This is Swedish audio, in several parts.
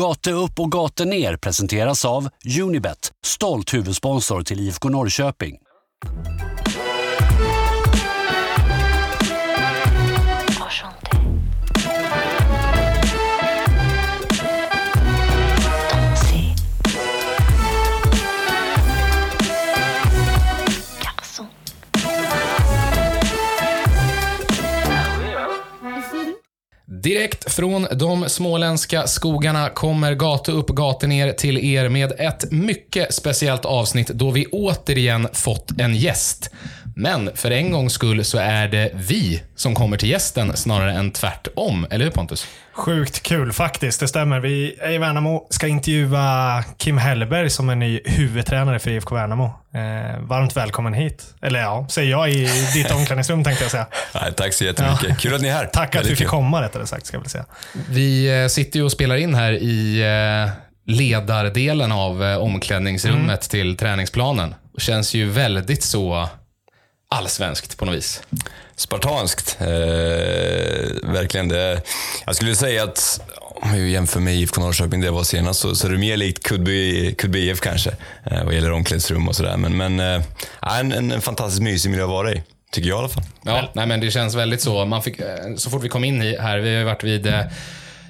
Gate upp och gate ner presenteras av Unibet, stolt huvudsponsor till IFK Norrköping. Direkt från de småländska skogarna kommer Gata upp, gata ner till er med ett mycket speciellt avsnitt då vi återigen fått en gäst. Men för en gångs skull så är det vi som kommer till gästen snarare än tvärtom. Eller hur Pontus? Sjukt kul faktiskt, det stämmer. Vi är i Värnamo ska intervjua Kim Hellberg som är ny huvudtränare för IFK Värnamo. Eh, varmt välkommen hit. Eller ja, säger jag i ditt omklädningsrum tänkte jag säga. Nej, tack så jättemycket. Ja. Kul att ni är här. Tack att vi fick kul. komma rättare sagt, ska jag säga. Vi eh, sitter ju och spelar in här i eh, ledardelen av eh, omklädningsrummet till träningsplanen. Och känns ju väldigt så allsvenskt på något vis. Spartanskt. Eh, verkligen. Det, jag skulle säga att om vi jämför med IFK Norrköping, det var senast, så, så är det mer likt Kudby, Kudby IF kanske. Eh, vad gäller omklädningsrum och sådär. Men, men eh, en, en, en fantastiskt mysig miljö att vara i. Tycker jag i alla fall. Ja, nej, men det känns väldigt så. Man fick, eh, så fort vi kom in här, vi har ju varit vid eh,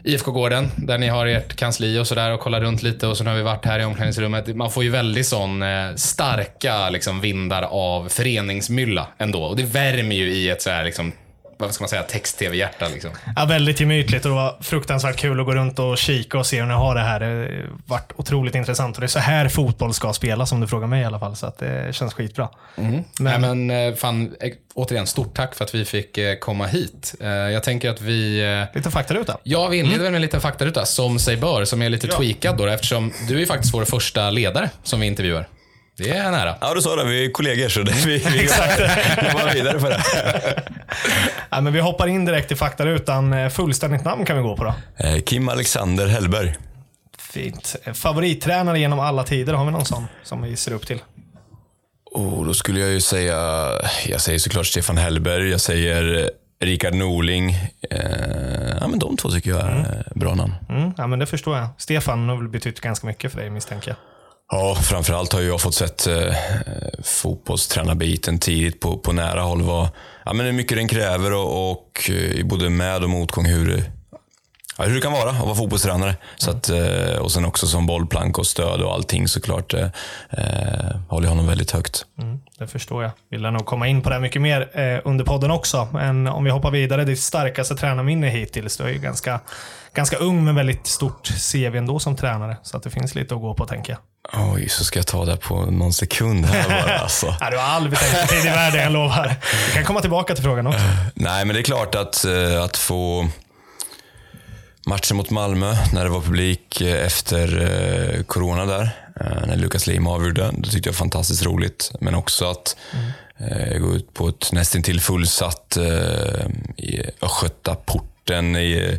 IFK-gården, där ni har ert kansli och sådär och kollat runt lite och sen har vi varit här i omklädningsrummet. Man får ju väldigt sån eh, starka liksom, vindar av föreningsmylla ändå. Och det värmer ju i ett så här, liksom, vad ska man säga, text-tv-hjärta. Liksom. Ja, väldigt gemytligt och det var fruktansvärt kul att gå runt och kika och se hur ni har det här. Det har varit otroligt intressant och det är så här fotboll ska spelas om du frågar mig i alla fall. Så att det känns skitbra. Men, nej, men eh, fan, eh, återigen, stort tack för att vi fick eh, komma hit. Jag tänker att vi... Lite faktaruta. Ja, vi inleder väl med en liten faktaruta, som sig bör, som är lite tweakad då, eftersom du är faktiskt vår första ledare som vi intervjuar. Det är nära. Ja, du sa det. Vi är kollegor, så det, vi, vi jobbar vidare på det. Ja, men vi hoppar in direkt i faktarutan. Eh, Fullständigt namn kan vi gå på då. Eh, Kim Alexander Hellberg. Fint. Eh, Favorittränare genom alla tider, har vi någon sån som vi ser upp till? Och då skulle jag ju säga, jag säger såklart Stefan Hellberg, jag säger Rickard Norling. Eh, ja, men de två tycker jag är bra namn. Mm, ja, men det förstår jag. Stefan har väl betytt ganska mycket för dig misstänker jag. Ja, framförallt har jag fått sett eh, fotbollstränarbiten tidigt på, på nära håll. Vad, ja, men hur mycket den kräver och, och eh, både med och motgång hur, ja, hur det kan vara att vara fotbollstränare. Så att, eh, och sen också som bollplank och stöd och allting såklart. Eh, eh håller jag honom väldigt högt. Mm, det förstår jag. Vill nog komma in på det mycket mer eh, under podden också. Men om vi hoppar vidare, ditt starkaste tränarminne hittills. Du är ju ganska, ganska ung men väldigt stort CV ändå som tränare. Så att det finns lite att gå på tänker jag. Oj, så ska jag ta det på någon sekund här bara. Alltså. Ja, du har aldrig tänkt tid i världen, jag lovar. Vi kan komma tillbaka till frågan också. Nej, men det är klart att, eh, att få matchen mot Malmö, när det var publik eh, efter eh, corona där, eh, när Lukas Lim avgjorde, det tyckte jag var fantastiskt roligt. Men också att eh, gå ut på ett nästintill fullsatt eh, i Östgötaporten i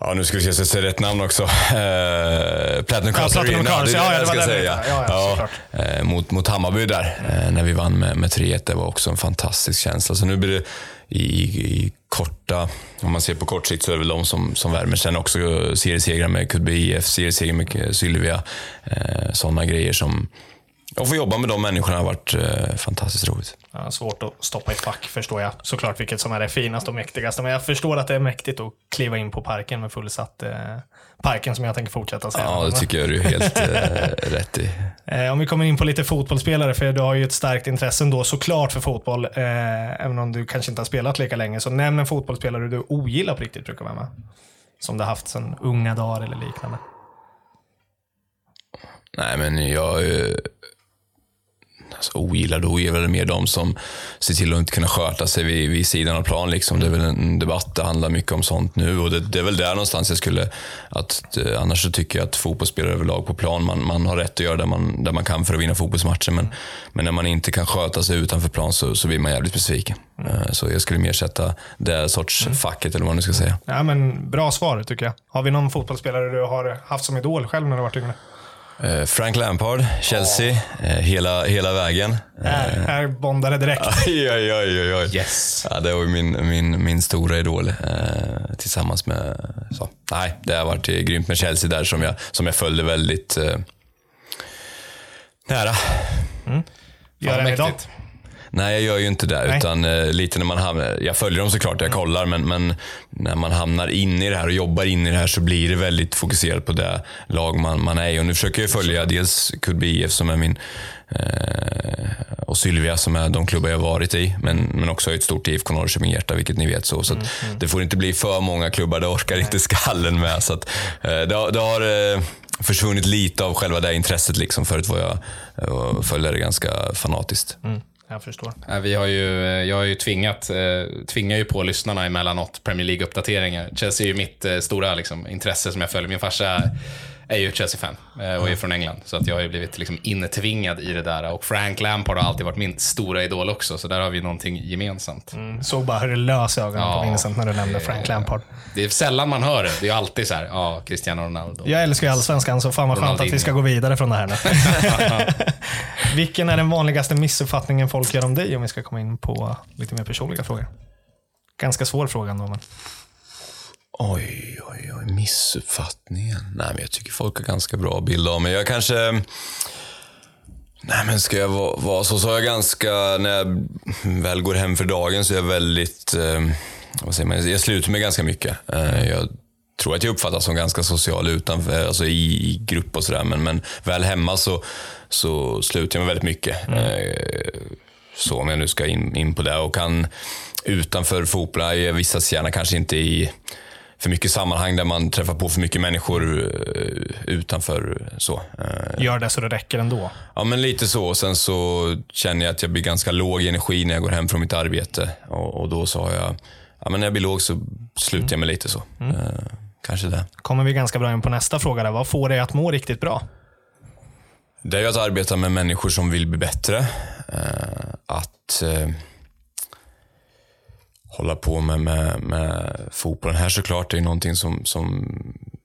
Ja, nu ska vi se så jag säger rätt namn också. Eh, Platinum Cars Platinum Arena, Cars, det är ja, det ja, jag det ska säga. Ja, ja, såklart. eh, mot, mot Hammarby där, eh, när vi vann med, med 3-1. Det var också en fantastisk känsla. Så nu blir det i, i korta, om man ser på kort sikt så är det väl de som, som värmer. Sen också seriesegrar med Kudby IF, seriesegrar med Sylvia. Eh, Sådana grejer som... Att få jobba med de människorna har varit eh, fantastiskt roligt. Ja, svårt att stoppa i fack förstår jag såklart vilket som är det finaste och mäktigaste. Men jag förstår att det är mäktigt att kliva in på parken med fullsatt eh, parken som jag tänker fortsäga säga. Ja, det tycker jag du är helt eh, rätt i. Eh, om vi kommer in på lite fotbollsspelare, för du har ju ett starkt intresse ändå såklart för fotboll, eh, även om du kanske inte har spelat lika länge. Så nämn en fotbollsspelare du ogillar på riktigt, brukar vara med. Som du har haft sedan unga dagar eller liknande. Nej, men jag... Alltså, ogillar och ogillar är mer de som ser till att inte kunna sköta sig vid, vid sidan av plan. Liksom. Det är väl en debatt, det handlar mycket om sånt nu och det, det är väl där någonstans jag skulle... Att, eh, annars så tycker jag att fotbollsspelare överlag på plan, man, man har rätt att göra det man, det man kan för att vinna fotbollsmatcher. Men, men när man inte kan sköta sig utanför plan så, så blir man jävligt besviken. Eh, Så jag skulle mer sätta det sorts facket, eller vad man nu ska säga. Ja, men bra svar tycker jag. Har vi någon fotbollsspelare du har haft som idol själv när du varit yngre? Eh, Frank Lampard, Chelsea, eh, hela, hela vägen. Här, här bondar det direkt. Oj, oj, oj, oj. Yes. Ja, det var ju min, min, min stora idol eh, tillsammans med... Så. Nej, det har varit grymt med Chelsea där som jag, som jag följde väldigt eh, nära. Gör det idag. Nej, jag gör ju inte det. Nej. Utan eh, lite när man hamnar, jag följer dem såklart, jag kollar, men, men när man hamnar in i det här och jobbar in i det här så blir det väldigt fokuserat på det lag man, man är i. Och nu försöker jag följa dels Kullby IF som är min eh, och Sylvia som är de klubbar jag varit i. Men, men också ett stort IFK Norrköping-hjärta, vilket ni vet. så, så att Det får inte bli för många klubbar, det orkar inte skallen med. Så att, eh, det, har- det har eh, försvunnit lite av själva det intresset. Liksom. Förut var jag eh, följde det ganska fanatiskt. Mm, jag förstår. Eh, vi har ju, eh, jag har ju tvingat, eh, tvingar ju på lyssnarna emellanåt Premier League-uppdateringar. Chelsea är ju mitt stora liksom, intresse som jag följer. Min farsa är ju Chelsea-fan eh, och är från England. Så att jag har ju blivit liksom, intvingad i det där. Och Frank Lampard har alltid varit min stora idol också, så där har vi någonting gemensamt. Såg bara hur det lös i ögonen Ja. på Vincent när du nämnde Frank Lampard. Det är sällan man hör det. Det är alltid så här, ja, Cristiano Ronaldo. Jag älskar ju allsvenskan, så fan vad skönt att vi ska gå vidare från det här nu. Vilken är den vanligaste missuppfattningen folk gör om dig om vi ska komma in på lite mer personliga frågor? Ganska svår fråga ändå, men Oj, oj, oj, missuppfattningen. Nej, men jag tycker folk har ganska bra bild av mig. Jag kanske... Nej, men ska jag vara, vara så, så har jag ganska... När jag väl går hem för dagen så är jag väldigt... Eh, vad säger man? Jag sluter mig ganska mycket. Eh, jag tror att jag uppfattas som ganska social utanför, alltså i, i grupp och sådär. Men, men väl hemma så, så sluter jag mig väldigt mycket. Eh, så om jag nu ska in, in på det och kan utanför fotbollen, jag vistas gärna kanske inte i för mycket sammanhang där man träffar på för mycket människor eh, utanför så. Eh, gör det så det räcker ändå. Ja, men lite så. Sen så känner jag att jag blir ganska låg i energi när jag går hem från mitt arbete. Och, och då har jag, ja men när jag blir låg så slutar jag med lite så. Eh, kanske det. Kommer vi ganska bra in på nästa fråga. Där. Vad får dig att må riktigt bra? Det är ju att arbeta med människor som vill bli bättre. Att hålla på med, med, med fotbollen här såklart. Det är någonting som, som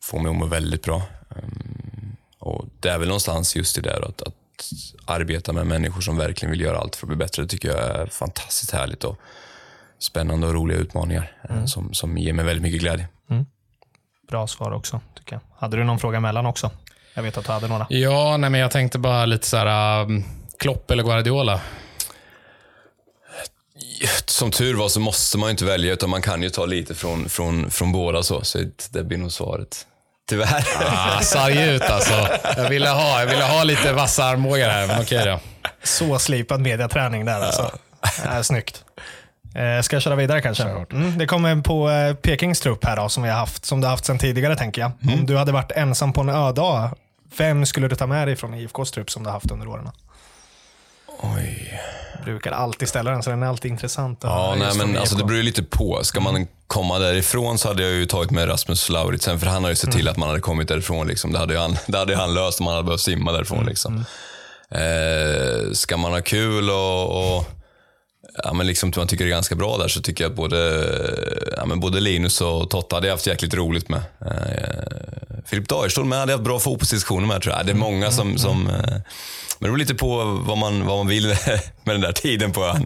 får mig att må väldigt bra. Um, och Det är väl någonstans just det där att, att arbeta med människor som verkligen vill göra allt för att bli bättre. Det tycker jag är fantastiskt härligt och spännande och roliga utmaningar eh, som, som ger mig väldigt mycket glädje. Bra svar också, tycker jag. Hade du någon fråga emellan också? Jag vet att du hade några. Ja, nej, men jag tänkte bara lite så här, um, Klopp eller Guardiola? Som tur var så måste man ju inte välja, utan man kan ju ta lite från, från, från båda. Så, så det blir nog svaret. Tyvärr. Ah, sarg ut alltså. Jag ville ha, jag ville ha lite vassa armbågar här, men okej då. Så slipad mediaträning där alltså. Ja, snyggt. Eh, ska jag köra vidare kanske? Mm, det kommer på eh, Pekings trupp här då, som vi har haft, som du har haft sedan tidigare tänker jag. Om du hade varit ensam på en ödag, vem skulle du ta med dig från IFKs trupp som du har haft under åren? Oj. Brukar alltid ställa den, så den är alltid intressant. Ja, nej, men alltså, det beror ju lite på. Ska man komma därifrån så hade jag ju tagit med Rasmus Lauritsen, för han har ju sett till att man hade kommit därifrån. Liksom. Det, hade ju han, det hade han löst om man hade behövt simma därifrån. Liksom. Eh, ska man ha kul och, och ja, men liksom, man tycker det är ganska bra där så tycker jag att både, ja, men både Linus och Totta hade jag haft jäkligt roligt med. Eh, Filip Dagerstål med hade jag haft bra fotbollsdiskussioner med tror jag. Det är många som, som eh, men det beror lite på vad man, vad man vill med den där tiden på ön.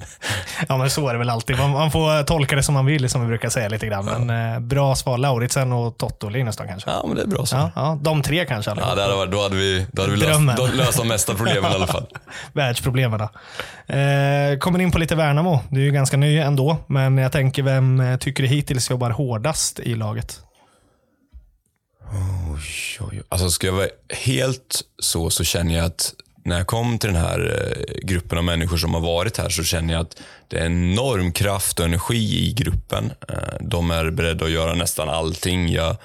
Ja, men så är det väl alltid. Man, man får tolka det som man vill, som vi brukar säga lite grann. Men eh, bra svar. Lauritsen och Totto Linus då kanske? Ja, men det är bra så. Ja, ja, de tre kanske. Ja, det hade varit, då hade vi, då hade vi löst, då löst de mesta problemen i alla fall. Världsproblemen. då. Eh, kommer in på lite Värnamo. Du är ju ganska ny ändå, men jag tänker vem eh, tycker du hittills jobbar hårdast i laget? Oj, oj, oj. Alltså ska jag vara helt så, så känner jag att när jag kom till den här eh, gruppen av människor som har varit här så känner jag att det är enorm kraft och energi i gruppen. Eh, de är beredda att göra nästan allting. Jag,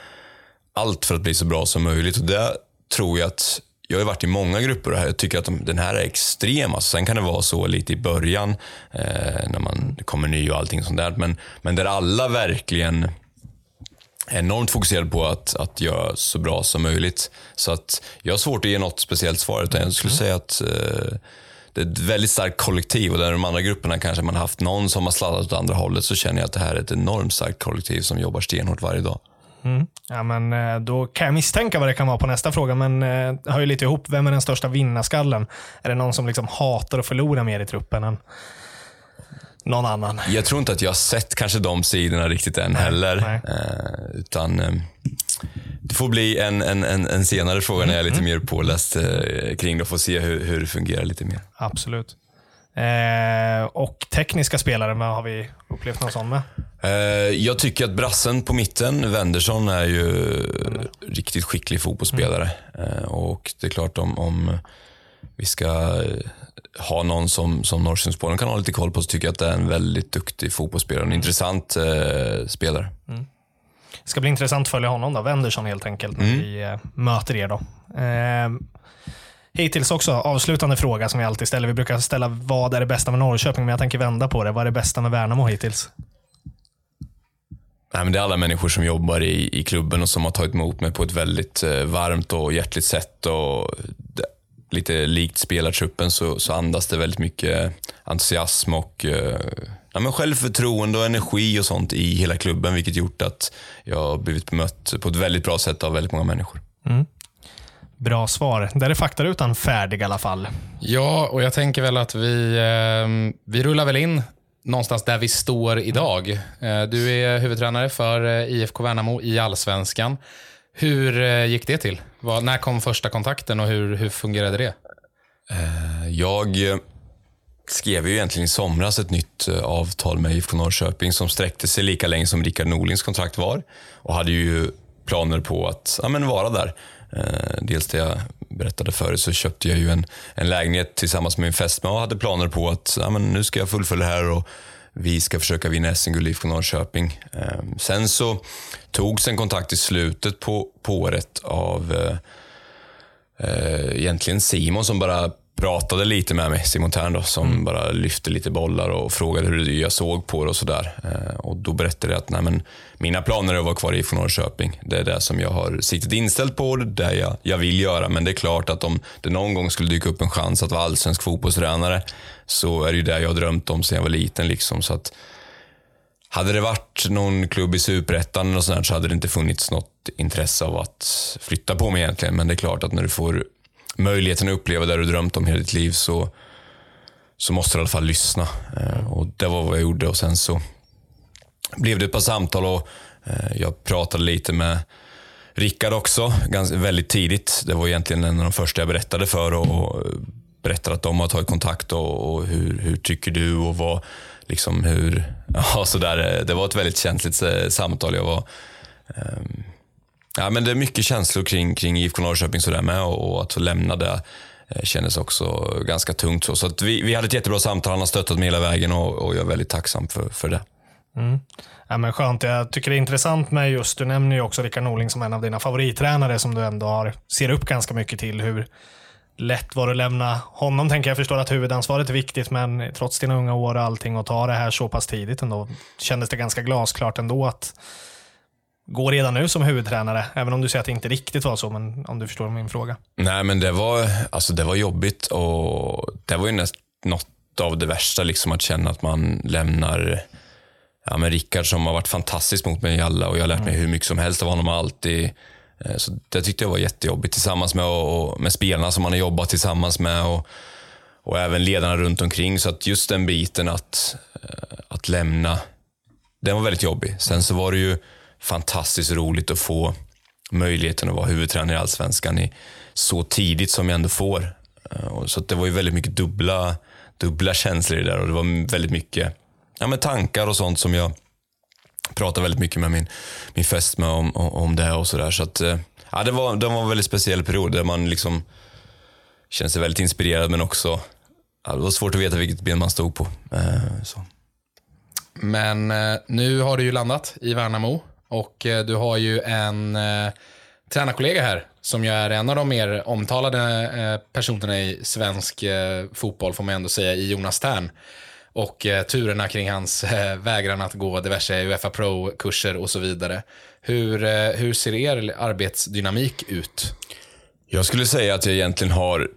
allt för att bli så bra som möjligt. Och det tror jag att jag har varit i många grupper och jag tycker att de, den här är extrem. Alltså, sen kan det vara så lite i början eh, när man kommer ny och allting sånt där. Men, men där alla verkligen enormt fokuserad på att, att göra så bra som möjligt. Så att jag har svårt att ge något speciellt svar, utan jag skulle säga att eh, det är ett väldigt starkt kollektiv och där de andra grupperna kanske man har haft någon som har sladdat åt andra hållet så känner jag att det här är ett enormt starkt kollektiv som jobbar stenhårt varje dag. Mm. Ja, men, eh, då kan jag misstänka vad det kan vara på nästa fråga, men eh, det hör ju lite ihop. Vem är den största vinnarskallen? Är det någon som liksom hatar att förlora mer i truppen än någon annan? Jag tror inte att jag har sett kanske de sidorna riktigt än heller. nej. Eh, utan eh, det får bli en, en, en, en senare fråga när jag är lite mer påläst eh, kring det och får se hur, hur det fungerar lite mer. Absolut. Eh, och tekniska spelare, vad har vi upplevt någon sån med? Eh, jag tycker att brassen på mitten, Wendersson, är ju riktigt skicklig fotbollsspelare. Eh, och det är klart om, om vi ska ha någon som, som Norrsundsbollen kan ha lite koll på så tycker jag att det är en väldigt duktig fotbollsspelare. En intressant eh, spelare. Det ska bli intressant att följa honom då, Wendersson helt enkelt, när vi eh, möter er då. Eh, hittills också, avslutande fråga som vi alltid ställer. Vi brukar ställa vad är det bästa med Norrköping, men jag tänker vända på det. Vad är det bästa med Värnamo hittills? Nej, men det är alla människor som jobbar i, i klubben och som har tagit emot mig på ett väldigt eh, varmt och hjärtligt sätt. Och det, lite likt spelartruppen så, så andas det väldigt mycket entusiasm och eh, ja, men självförtroende och energi och sånt i hela klubben, vilket gjort att jag har blivit bemött på ett väldigt bra sätt av väldigt många människor. Bra svar. Där är faktarutan färdig i alla fall. Ja, och jag tänker väl att vi, eh, vi rullar väl in någonstans där vi står idag. Eh, du är huvudtränare för eh, IFK Värnamo i Allsvenskan. Hur eh, gick det till? Vad, när kom första kontakten och hur, hur fungerade det? Eh, jag eh, skrev ju egentligen i somras ett nytt eh, avtal med IFK Norrköping som sträckte sig lika länge som Rickard Norlings kontrakt var och hade ju planer på att ja, men vara där. Dels det jag berättade förut så köpte jag ju en, en lägenhet tillsammans med min fästmö och hade planer på att ja, men nu ska jag fullfölja det här och vi ska försöka vinna SM-guld i IFK Norrköping. Eh, Sen så togs en kontakt i slutet på, på året av eh, eh egentligen Simon som bara pratade lite med mig, Simon Tern då, som bara lyfte lite bollar och frågade hur jag såg på det och sådär. Eh, och då berättade jag att nej, men, mina planer är att vara kvar i IFK Norrköping. Det är det som jag har siktet inställt på och det är det jag, jag vill göra. Men det är klart att om det någon gång skulle dyka upp en chans att vara allsvensk fotbollstränare så är det ju det jag har drömt om sedan jag var liten. Liksom. Så att, hade det varit någon klubb i superettan så hade det inte funnits något intresse av att flytta på mig egentligen. Men det är klart att när du får möjligheten att uppleva det du drömt om hela ditt liv så, så måste du i alla fall lyssna. Eh, och det var vad jag gjorde och sen så blev det ett par samtal och eh, jag pratade lite med Rickard också, ganska, väldigt tidigt. Det var egentligen en av de första jag berättade för och, och berättade att de har tagit kontakt och, och hur, hur tycker du och vad, liksom hur, ja sådär. Det var ett väldigt känsligt eh, samtal. Jag var, ehm, ja men det är mycket känslor kring, kring IFK Norrköping sådär med och, och att få lämna det eh, kändes också ganska tungt. Så, så att vi, vi hade ett jättebra samtal, han har stöttat mig hela vägen och, och jag är väldigt tacksam för, för det. Mm. Ja, men skönt. Jag tycker det är intressant med just, du nämner ju också Rickard Norling som en av dina favorittränare som du ändå har, ser upp ganska mycket till. Hur lätt var det att lämna honom? Tänker jag förstår att huvudansvaret är viktigt, men trots dina unga år och allting och ta det här så pass tidigt ändå, kändes det ganska glasklart ändå att gå redan nu som huvudtränare, även om du säger att det inte riktigt var så, men om du förstår min fråga. Nej, men det var, alltså det var jobbigt och det var ju näst, något av det värsta, liksom att känna att man lämnar ja, men Rickard som har varit fantastisk mot mig i alla och jag har lärt mig hur mycket som helst av honom alltid. Eh, Så det tyckte jag var jättejobbigt tillsammans med, och, med spelarna som man har jobbat tillsammans med och, och även ledarna runt omkring. Så att just den biten att, eh, att lämna, den var väldigt jobbig. Sen så var det ju fantastiskt roligt att få möjligheten att vara huvudtränare i Allsvenskan i, så tidigt som jag ändå får. Eh, så att det var ju väldigt mycket dubbla, dubbla känslor i det där och det var väldigt mycket ja, men tankar och sånt som jag pratade väldigt mycket med min, min fästmö om, om, det och sådär. Så att, eh, ja, det, var, det var en väldigt speciell period där man liksom kände sig väldigt inspirerad men också ja, det var svårt att veta vilket ben man stod på. Eh, så. Men nu har du ju landat i Värnamo och eh, du har ju en eh, tränarkollega här som ju är en av de mer omtalade eh, personerna i svensk eh, fotboll får man ändå säga, i Jonas Tern. Och eh, turerna kring hans eh, vägran att gå diverse Uefa Pro-kurser och så vidare. Hur, eh, hur ser er arbetsdynamik ut? Jag skulle säga att jag egentligen har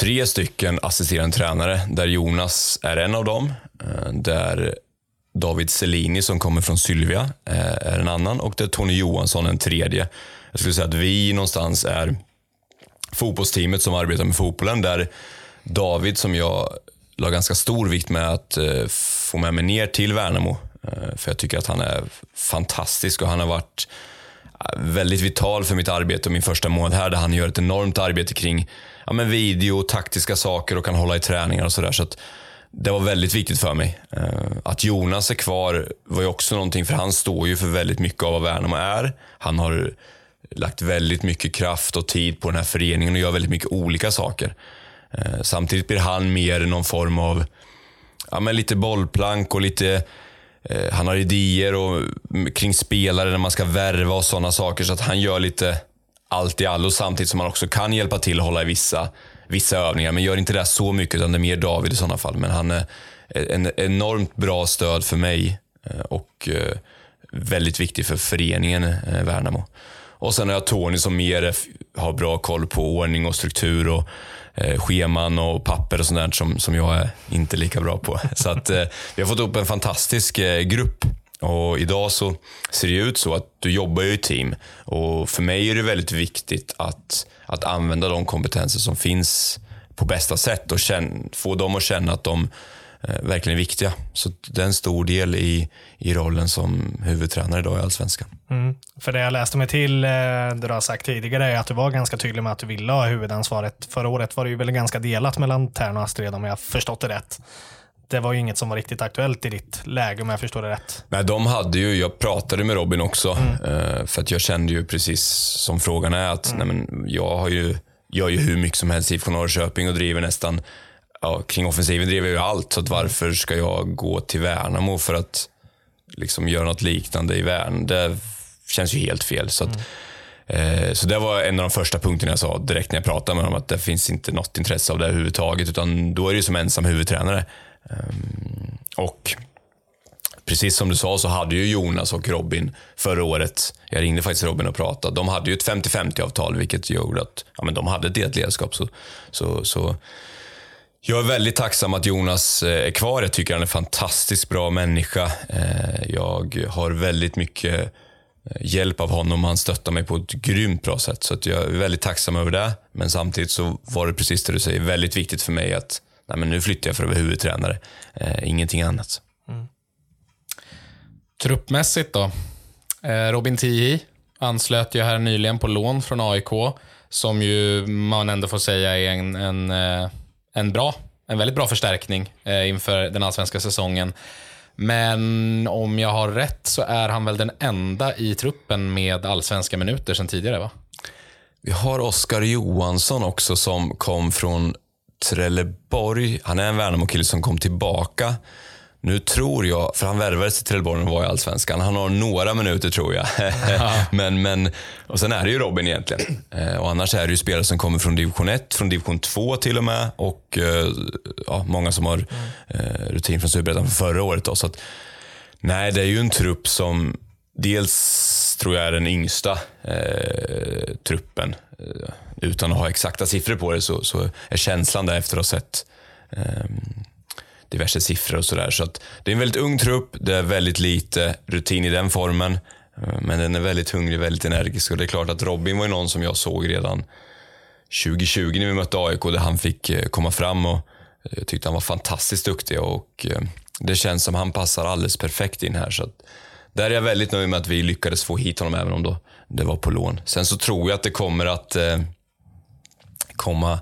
tre stycken assisterande tränare, där Jonas är en av dem. eh, Där David Selini som kommer från Sylvia eh, är en annan och det är Tony Johansson en tredje. Jag skulle säga att vi någonstans är fotbollsteamet som arbetar med fotbollen där David som jag la ganska stor vikt med att eh, få med mig ner till Värnamo. Eh, för jag tycker att han är fantastisk och han har varit väldigt vital för mitt arbete och min första månad här där han gör ett enormt arbete kring ja, men video, taktiska saker och kan hålla i träningar och sådär. Så det var väldigt viktigt för mig. Eh, att Jonas är kvar var ju också någonting, för han står ju för väldigt mycket av vad Värnamo är. Han har lagt väldigt mycket kraft och tid på den här föreningen och gör väldigt mycket olika saker. Eh, samtidigt blir han mer någon form av ja, men lite bollplank och lite eh, han har idéer och, mm, kring spelare när man ska värva och sådana saker. Så att han gör lite allt i allo samtidigt som han också kan hjälpa till att hålla i vissa, vissa övningar. Men gör inte det så mycket utan det är mer David i sådana fall. Men han är en enormt bra stöd för mig eh, och eh, väldigt viktig för föreningen eh, Värnamo. Och sen har jag Tony som mer har bra koll på ordning och struktur och scheman och papper och sånt där som, som jag är inte lika bra på. Så att vi har fått upp en fantastisk grupp. Och idag så ser det ut så att du jobbar ju i team. Och för mig är det väldigt viktigt att, att använda de kompetenser som finns på bästa sätt och känn, få dem att känna att de eh, verkligen är viktiga. Så det är en stor del i, i rollen som huvudtränare idag i Allsvenskan. Mm. För det jag läste mig till, eh, det du har sagt tidigare, är att du var ganska tydlig med att du ville ha huvudansvaret. Förra året var det ju väl ganska delat mellan Tern och Astrid om jag förstått det rätt. Det var ju inget som var riktigt aktuellt i ditt läge om jag förstår det rätt. Nej, de hade ju, jag pratade med Robin också, eh, för att jag kände ju precis som frågan är att nej, men jag har ju, gör ju hur mycket som helst i IFK Norrköping och driver nästan, ja, kring offensiven driver jag ju allt. Så att varför ska jag gå till Värnamo för att liksom göra något liknande i Värn? Det känns ju helt fel. Så, att, eh, så det var en av de första punkterna jag sa direkt när jag pratade med dem, att det finns inte något intresse av det överhuvudtaget, utan då är det ju som ensam huvudtränare. Ehm, och precis som du sa så hade ju Jonas och Robin förra året, jag ringde faktiskt Robin och pratade, de hade ju ett 50-50 avtal vilket gjorde att ja, men de hade ett delat ledarskap. Så, så, så jag är väldigt tacksam att Jonas eh, är kvar. Jag tycker han är en fantastiskt bra människa. Eh, jag har väldigt mycket eh, hjälp av honom. Han stöttar mig på ett grymt bra sätt. Så att jag är väldigt tacksam över det. Men samtidigt så var det precis det du säger, väldigt viktigt för mig att nej, men nu flyttar jag för att vara huvudtränare. Eh, ingenting annat. Truppmässigt då? Eh, Robin Tihi anslöt ju här nyligen på lån från AIK, som ju man ändå får säga är en, en, eh, en bra, en väldigt bra förstärkning eh, inför den allsvenska säsongen. Men om jag har rätt så är han väl den enda i truppen med allsvenska minuter sedan tidigare va? Vi har Oskar Johansson också som kom från Trelleborg. Han är en Värnamo-kille som kom tillbaka. Nu tror jag, för han värvades till Trelleborg och var i Allsvenskan. Han har några minuter tror jag. men, men, och sen är det ju Robin egentligen. Eh, Och annars är det ju spelare som kommer från division 1, från division 2 till och med. Och eh, ja, många som har eh, rutin från Superettan från förra året. Då, så att, nej, det är ju en trupp som dels tror jag är den yngsta eh, truppen. Utan att ha exakta siffror på det så, så är känslan där efter att ha sett eh, diverse siffror och sådär. Så att det är en väldigt ung trupp, det är väldigt lite rutin i den formen. Eh, men den är väldigt hungrig, väldigt energisk och det är klart att Robin var ju någon som jag såg redan 2020 när vi mötte AIK där han fick eh, komma fram och jag tyckte han var fantastiskt duktig och det känns som han passar alldeles perfekt in här. Så att där är jag väldigt nöjd med att vi lyckades få hit honom även om då det var på lån. Sen så tror jag att det kommer att eh, komma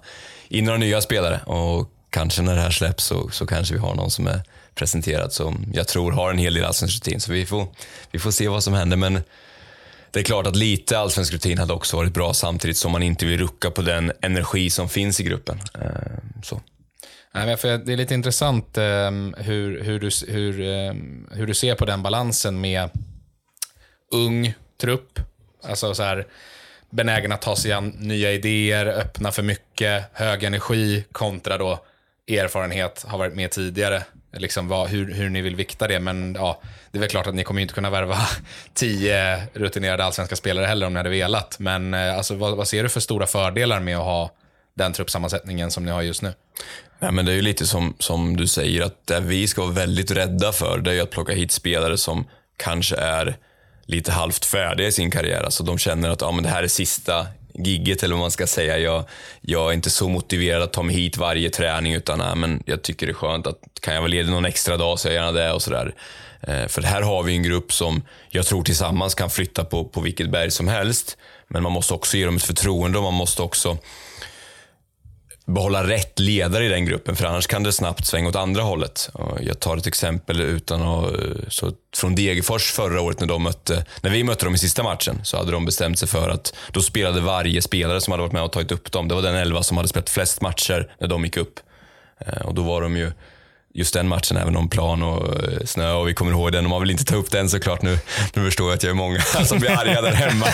in några nya spelare och kanske när det här släpps så, så kanske vi har någon som är presenterad som jag tror har en hel del allsvensk rutin. Så vi får, vi får se vad som händer. Men det är klart att lite allsvensk rutin hade också varit bra samtidigt som man inte vill rucka på den energi som finns i gruppen. Eh, så. Nej, men det är lite intressant ehm, hur, hur, du, hur, ehm, hur du ser på den balansen med ung trupp, alltså så här, benägen att ta sig an nya idéer, öppna för mycket, hög energi kontra då erfarenhet, har varit med tidigare. Liksom vad, hur, hur ni vill vikta det, men ja, det är väl klart att ni kommer inte kunna värva tio rutinerade allsvenska spelare heller om ni hade velat. Men eh, alltså, vad, vad ser du för stora fördelar med att ha den truppsammansättningen som ni har just nu? Nej, men det är ju lite som, som du säger, att det vi ska vara väldigt rädda för, det är ju att plocka hit spelare som kanske är lite halvt färdiga i sin karriär. Alltså de känner att ja, men det här är sista gigget eller vad man ska säga. Jag, jag är inte så motiverad att ta mig hit varje träning utan nej, men jag tycker det är skönt att kan jag vara ledig någon extra dag så är jag gärna det och sådär. Eh, för här har vi en grupp som jag tror tillsammans kan flytta på, på vilket berg som helst. Men man måste också ge dem ett förtroende och man måste också behålla rätt ledare i den gruppen, för annars kan det snabbt svänga åt andra hållet. Jag tar ett exempel utan att, eh, så från Degerfors förra året när, de mötte, när vi mötte dem i sista matchen, så hade de bestämt sig för att då spelade varje spelare som hade varit med och tagit upp dem. Det var den elva som hade spelat flest matcher när de gick upp. Eh, och då var de ju just den matchen, även om plan och eh, snö och vi kommer ihåg den. och man vill inte ta upp den såklart nu. Nu förstår jag att jag är många som blir arga där hemma.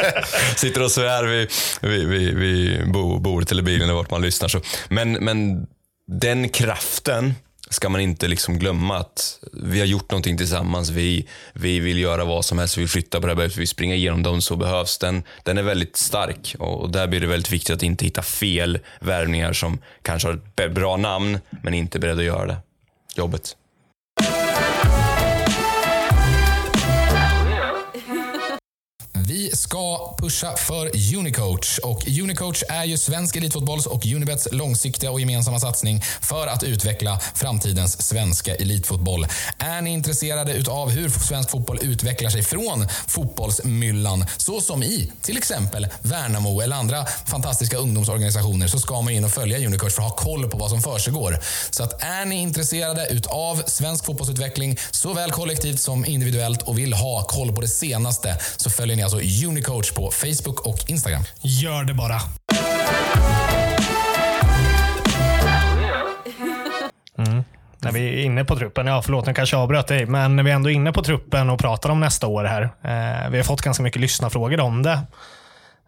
Sitter och svär vid, vid, vid, vid bordet eller bilen eller vart man lyssnar. Så. Men, men den kraften ska man inte liksom glömma att vi har gjort någonting tillsammans. Vi, vi vill göra vad som helst, vi vill flytta på det här vi springer igenom dem så behövs. Den, den är väldigt stark och, och där blir det väldigt viktigt att inte hitta fel värvningar som kanske har ett bra namn men inte är beredda att göra det jobbet. Vi ska pusha för Unicoach. Och Unicoach är ju svensk elitfotbolls och Unibets långsiktiga och gemensamma satsning för att utveckla framtidens svenska elitfotboll. Är ni intresserade utav hur svensk fotboll utvecklar sig från fotbollsmyllan, så som i till exempel Värnamo eller andra fantastiska ungdomsorganisationer, så ska man in och följa Unicoach för att ha koll på vad som försiggår. Så att är ni intresserade utav svensk fotbollsutveckling, såväl kollektivt som individuellt och vill ha koll på det senaste, så följer ni alltså Unicoach på Facebook och Instagram. Gör det bara. Mm. När vi är inne på truppen, ja förlåt nu kanske jag avbröt dig, men när vi är ändå är inne på truppen och pratar om nästa år här. Eh, vi har fått ganska mycket lyssnarfrågor om det.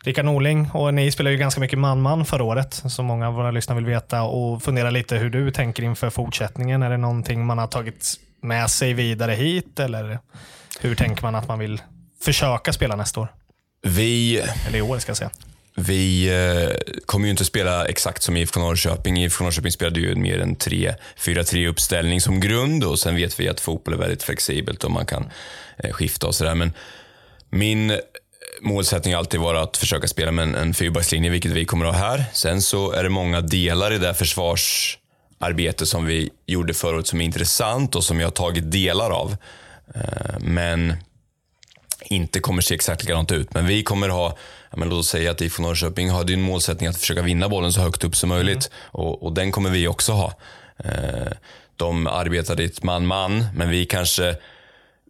Rickard Norling och ni spelade ju ganska mycket man-man förra året, som många av våra lyssnare vill veta och fundera lite hur du tänker inför fortsättningen. Är det någonting man har tagit med sig vidare hit eller hur tänker man att man vill försöka spela nästa år? Vi, Eller i år ska jag säga. vi eh, kommer ju inte spela exakt som IFK Norrköping. IFK Norrköping spelade ju mer en 3-4-3 uppställning som grund och sen vet vi att fotboll är väldigt flexibelt och man kan eh, skifta och sådär. Men min målsättning har alltid varit att försöka spela med en, en fyrbackslinje, vilket vi kommer att ha här. Sen så är det många delar i det försvarsarbete som vi gjorde året som är intressant och som jag har tagit delar av. Eh, Men inte kommer se exakt likadant ut. Men vi kommer ha, men låt oss säga att IFK Norrköping hade en målsättning att försöka vinna bollen så högt upp som möjligt. Och, och den kommer vi också ha. Eh, de arbetade i ett man-man, men vi kanske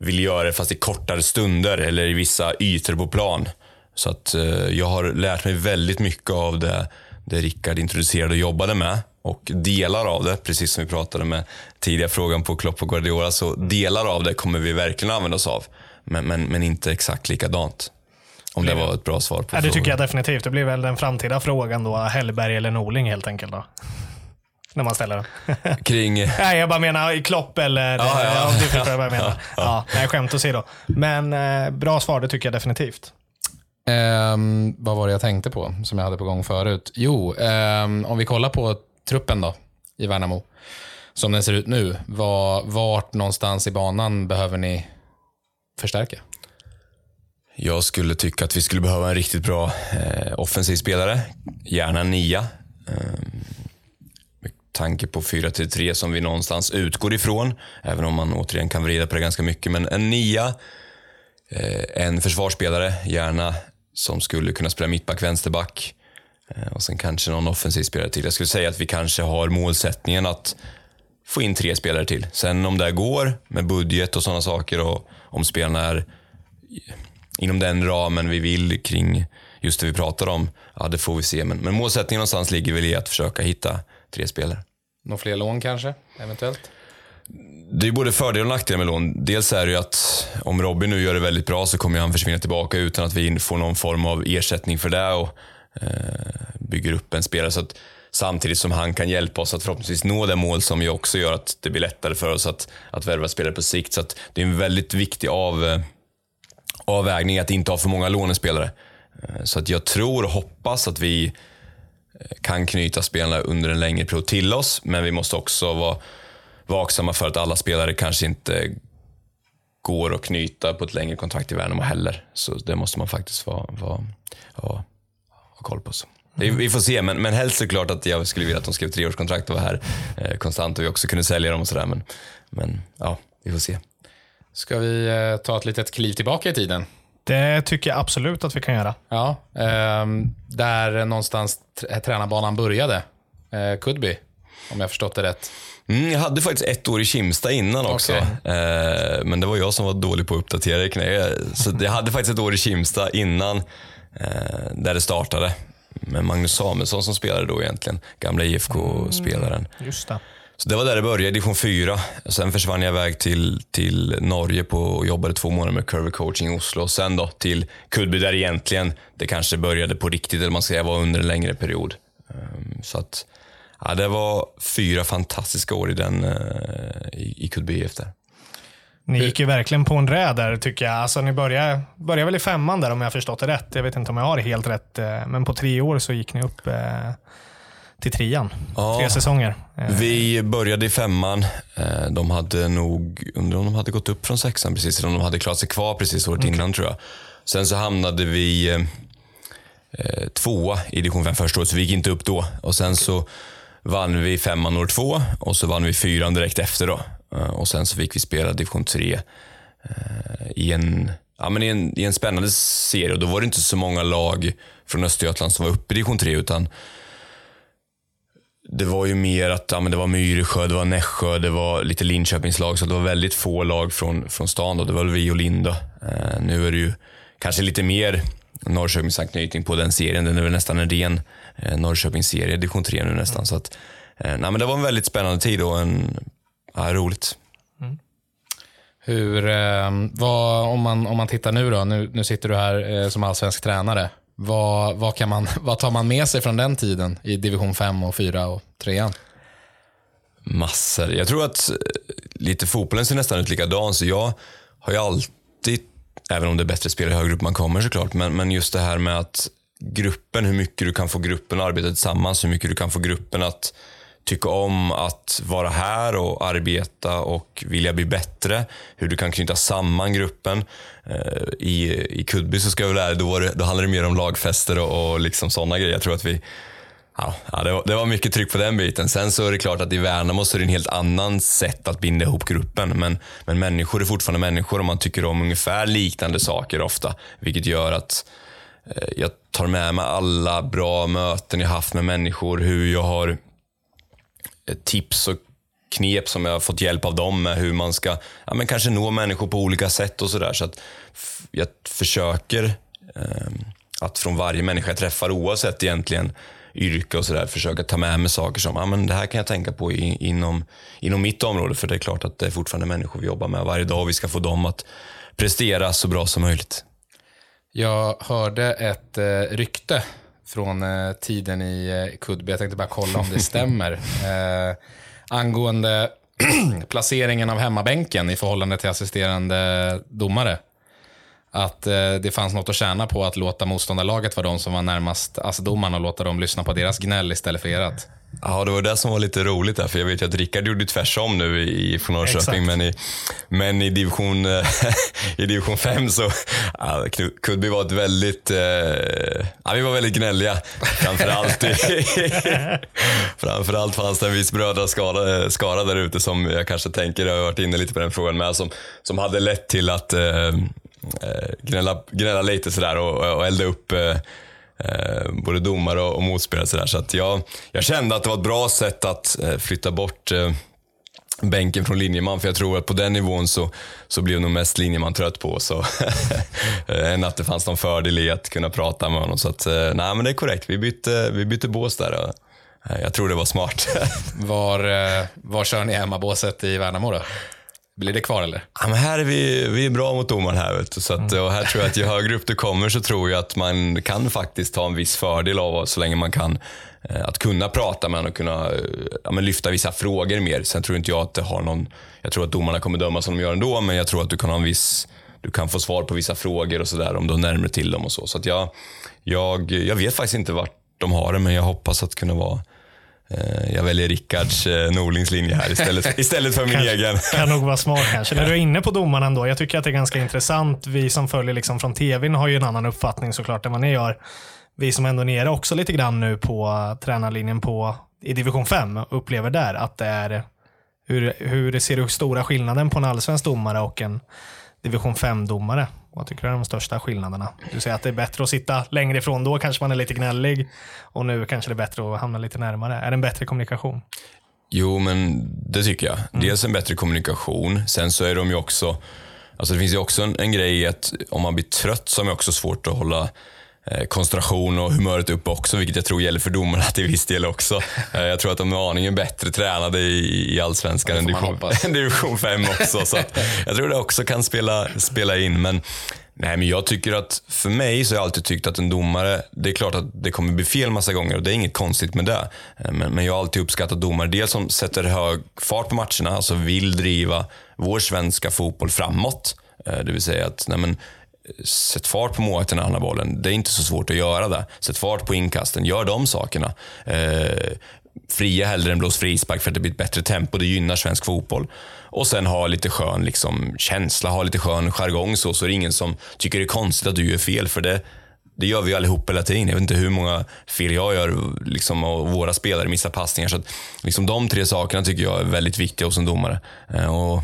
vill göra det fast i kortare stunder eller i vissa ytor på plan. Så att eh, jag har lärt mig väldigt mycket av det, det Rickard introducerade och jobbade med. Och delar av det, precis som vi pratade med tidigare frågan på Klopp och Guardiola, så delar av det kommer vi verkligen använda oss av. Men, men, men inte exakt likadant. Om det var ett bra svar på Ja, det frågan. tycker jag definitivt. Det blir väl den framtida frågan då, Hellberg eller Norling helt enkelt. Då. När man ställer den. Kring... Nej, jag bara menar i Klopp eller... Ja, ja. Om du förstår vad jag menar. Ja, nej, skämt åsido. Men eh, bra svar, det tycker jag definitivt. Ehm, vad var det jag tänkte på som jag hade på gång förut? Jo, ehm, om vi kollar på truppen då i Värnamo. Som den ser ut nu. Var, vart någonstans i banan behöver ni förstärka? Jag skulle tycka att vi skulle behöva en riktigt bra eh, offensiv spelare. Gärna en nia. Eh, med tanke på 4-3 som vi någonstans utgår ifrån. Även om man återigen kan vrida på det ganska mycket. Men en nia. Eh, en försvarsspelare, gärna som skulle kunna spela mittback, vänsterback. Eh, och sen kanske någon offensiv spelare till. Jag skulle säga att vi kanske har målsättningen att få in tre spelare till. Sen om det går med budget och sådana saker och om spelarna är inom den ramen vi vill kring just det vi pratar om, ja det får vi se. Men, men målsättningen någonstans ligger väl i att försöka hitta tre spelare. Några fler lån kanske, eventuellt? Det är både fördelar och nackdelar med lån. Dels är det ju att om Robin nu gör det väldigt bra så kommer han försvinna tillbaka utan att vi får någon form av ersättning för det och eh, bygger upp en spelare. Så att, samtidigt som han kan hjälpa oss att förhoppningsvis nå det mål som ju också gör att det blir lättare för oss att, att värva spelare på sikt. Så att det är en väldigt viktig av, eh, avvägning att inte ha för många lånespelare. Eh, så att jag tror och hoppas att vi eh, kan knyta spelarna under en längre period till oss, men vi måste också vara vaksamma för att alla spelare kanske inte går att knyta på ett längre kontrakt i Värnamo heller. Så det måste man faktiskt vara, vara, ha, ha koll på. Så. Vi, vi får se, men, men helst är det klart att jag skulle vilja att de skrev treårskontrakt och var här eh, konstant och vi också kunde sälja dem och sådär. Men, men ja, vi får se. Ska vi eh, ta ett litet kliv tillbaka i tiden? Det tycker jag absolut att vi kan göra. Ja, ehm, där någonstans tr- tränarbanan började. Eh, Kudby, om jag förstått det rätt. Mm, jag hade faktiskt ett år i Kimsta innan också. Eh, men det var jag som var dålig på att uppdatera i knä. Så jag hade faktiskt ett år i Kimsta innan eh, där det startade. Med Magnus Samuelsson som spelade då egentligen. Gamla IFK-spelaren. Just det. Så det var där det började, division 4. Sen försvann jag iväg till, till Norge på, och jobbade två månader med Curve Coaching i Oslo. Och sen då till Kudby där egentligen det kanske började på riktigt, eller man ska säga var under en längre period. Ehm, Så att, ja, det var fyra fantastiska år i, den, eh, i, i Kudby där. Ni gick ju verkligen på en räd där tycker jag. Alltså, ni började, började väl i femman där om jag har förstått det rätt. Jag vet inte om jag har det helt rätt. eh, Men på tre år så gick ni upp eh, till trean. Ja. Tre säsonger. Eh, Vi började i femman. De hade nog, undrar om de hade gått upp från sexan precis, eller om de hade klarat sig kvar precis året innan tror jag. Sen så hamnade vi eh, tvåa i division 5 första året, så vi gick inte upp då. Och sen så vann vi femman år två och så vann vi fyran direkt efter då. Eh, och sen så fick vi spela division 3 eh, i en, ja, men i, en, i en spännande serie. Och då var det inte så många lag från Östergötland som var uppe i division 3, utan det var ju mer att ja, men det var Myresjö, det var Nässjö, det var lite Linköpingslag, så det var väldigt få lag från, från stan. Då. Det var väl vi och Linda. Eh, nu är det ju kanske lite mer Norrköpingsanknytning på den serien. Den är väl nästan en ren eh, Norrköpingsserie, division 3 nu nästan. Så att, eh, nej, men det var en väldigt spännande tid och en, ja, roligt. Hur, eh, vad, om, man, om man tittar nu då, nu, nu sitter du här eh, som allsvensk tränare. Vad, vad, kan man, vad tar man med sig från den tiden i division 5 och 4 och 3 Massor. Jag tror att eh, lite fotbollen ser nästan ut likadan, så jag har ju alltid, även om det är bättre spelare i högre upp man kommer såklart, men, men just det här med att gruppen, hur mycket du kan få gruppen att arbeta tillsammans, hur mycket du kan få gruppen att tycka om att vara här och arbeta och vilja bli bättre. Hur du kan knyta samman gruppen. Eh, I, i Kudby så ska jag väl lära då, var det, då handlade det mer om lagfester och, och liksom sådana grejer. Jag tror att vi Ja, ja, det, var, det var mycket tryck på den biten. Sen så är det klart att i Värnamo så är det en helt annan sätt att binda ihop gruppen. Men, men människor är fortfarande människor och man tycker om ungefär liknande saker ofta. Vilket gör att eh, jag tar med mig alla bra möten jag haft med människor. Hur jag har tips och knep som jag har fått hjälp av dem med. Hur man ska ja, men kanske nå människor på olika sätt och sådär. Så att jag försöker eh, att från varje människa jag träffar, oavsett egentligen yrke och sådär, försöka ta med mig saker som ja, men det här kan jag tänka på i, inom, inom mitt område. För det är klart att det är fortfarande människor vi jobbar med varje dag och vi ska få dem att prestera så bra som möjligt. Jag hörde ett eh, rykte från eh, tiden i eh, Kudby. Jag tänkte bara kolla om det stämmer. Eh, angående placeringen av hemmabänken i förhållande till assisterande domare. Att eh, det fanns något att tjäna på att låta motståndarlaget vara de som var närmast ASS-domarna och låta dem lyssna på deras gnäll istället för ert. Ja, det var det som var lite roligt där, för jag vet ju att Rickard gjorde tvärsom nu i, från Norrköping, men i, men i division, eh, i division 5 så, ja, Kudby var ett väldigt, eh, ja, vi var väldigt gnälliga. Framförallt, i, framförallt fanns det en viss brödraskara skara där ute som jag kanske tänker, jag har varit inne lite på den frågan med, som, som hade lett till att eh, eh, Eh, gnälla, gnälla lite sådär och, och elda upp eh, eh, både domare och, och motspelare. Sådär. så att jag, jag kände att det var ett bra sätt att eh, flytta bort eh, bänken från linjeman, för jag tror att på den nivån så, så blev nog mest linjeman trött på så än att det fanns någon fördel i att kunna prata med honom. Så att, eh, nej men det är korrekt, vi bytte, vi bytte bås där. Och, jag tror det var smart. Var, var kör ni hemmabåset i Värnamo då? Blir det kvar eller? Ja, men här är vi, vi är bra mot domaren här. Vet. Så att, och här tror jag att ju högre upp du kommer så tror jag att man kan faktiskt ta en viss fördel av så länge man kan eh, att kunna prata med honom och kunna eh, ja, lyfta vissa frågor mer. Sen tror inte jag att det har någon, jag tror att domarna kommer döma som de gör ändå, men jag tror att du kan ha en viss, du kan få svar på vissa frågor och sådär om du är närmare till dem och så. Så att jag, jag, jag vet faktiskt inte vart de har det, men jag hoppas att kunna vara jag väljer Rickards eh, Norlings linje här istället, istället för min Kanske- egen. Kan nog vara smart kanske. När du är inne på domarna ändå, jag tycker att det är ganska intressant. Vi som följer liksom från tvn har ju en annan uppfattning såklart än vad ni gör. Vi som ändå är nere också lite grann nu på tränarlinjen på, i division 5 upplever där att det är, hur, hur ser du stora skillnaden på en allsvensk domare och en division 5-domare? Vad tycker du är de största skillnaderna? Du säger att det är bättre att sitta längre ifrån, då kanske man är lite gnällig och nu kanske det är bättre att hamna lite närmare. Är det en bättre kommunikation? Jo, men det tycker jag. Dels en bättre kommunikation. Sen så är de ju också... Alltså det finns ju också en, en grej i att om man blir trött så är det också svårt att hålla koncentration och humöret uppe också, vilket jag tror gäller för domarna till viss del också. Eh, jag tror att de är aningen bättre tränade i, i allsvenskan än division, division 5 också. Så att jag tror det också kan spela, spela in. Men, nej, men jag tycker att, för mig så har jag alltid tyckt att en domare, det är klart att det kommer bli fel massa gånger och det är inget konstigt med det. Eh, Men, men jag har alltid uppskattat domare, dels som sätter hög fart på matcherna, alltså vill driva vår svenska fotboll framåt. Eh, Det vill säga att, nej men, Sätt fart på målvakten när han har bollen. Det är inte så svårt att göra det. Sätt fart på inkasten. Gör de sakerna. Eh, fria hellre än blås frispark för att det blir ett bättre tempo. Det gynnar svensk fotboll. Och sen ha lite skön liksom, känsla, ha lite skön jargong så, så är det ingen som tycker det är konstigt att du gör fel. För det, det gör vi allihop hela tiden. Jag vet inte hur många fel jag gör liksom, och våra spelare missar passningar. Så att, liksom, de tre sakerna tycker jag är väldigt viktiga hos en domare. Eh, och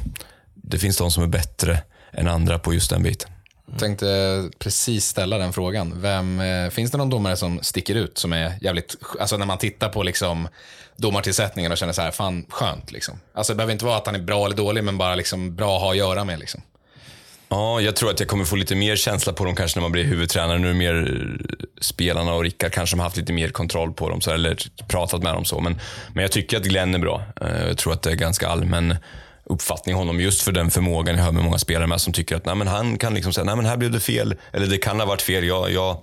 det finns de som är bättre än andra på just den biten. Jag tänkte precis ställa den frågan. Vem, eh, finns det någon domare som sticker ut som är jävligt, alltså när man tittar på liksom domartillsättningen och känner så här, fan skönt liksom. Alltså det behöver inte vara att han är bra eller dålig, men bara liksom bra att ha att göra med liksom. Ja, jag tror att jag kommer få lite mer känsla på dem kanske när man blir huvudtränare. Nu är det mer spelarna och Rickard kanske som har haft lite mer kontroll på dem, så, eller pratat med dem så. Men, men jag tycker att Glenn är bra. Eh, Jag tror att det är ganska allmän uppfattning om honom just för den förmågan jag hör med många spelare med som tycker att nej, men han kan liksom säga nej men här blev det fel, eller det kan ha varit fel. Jag, jag,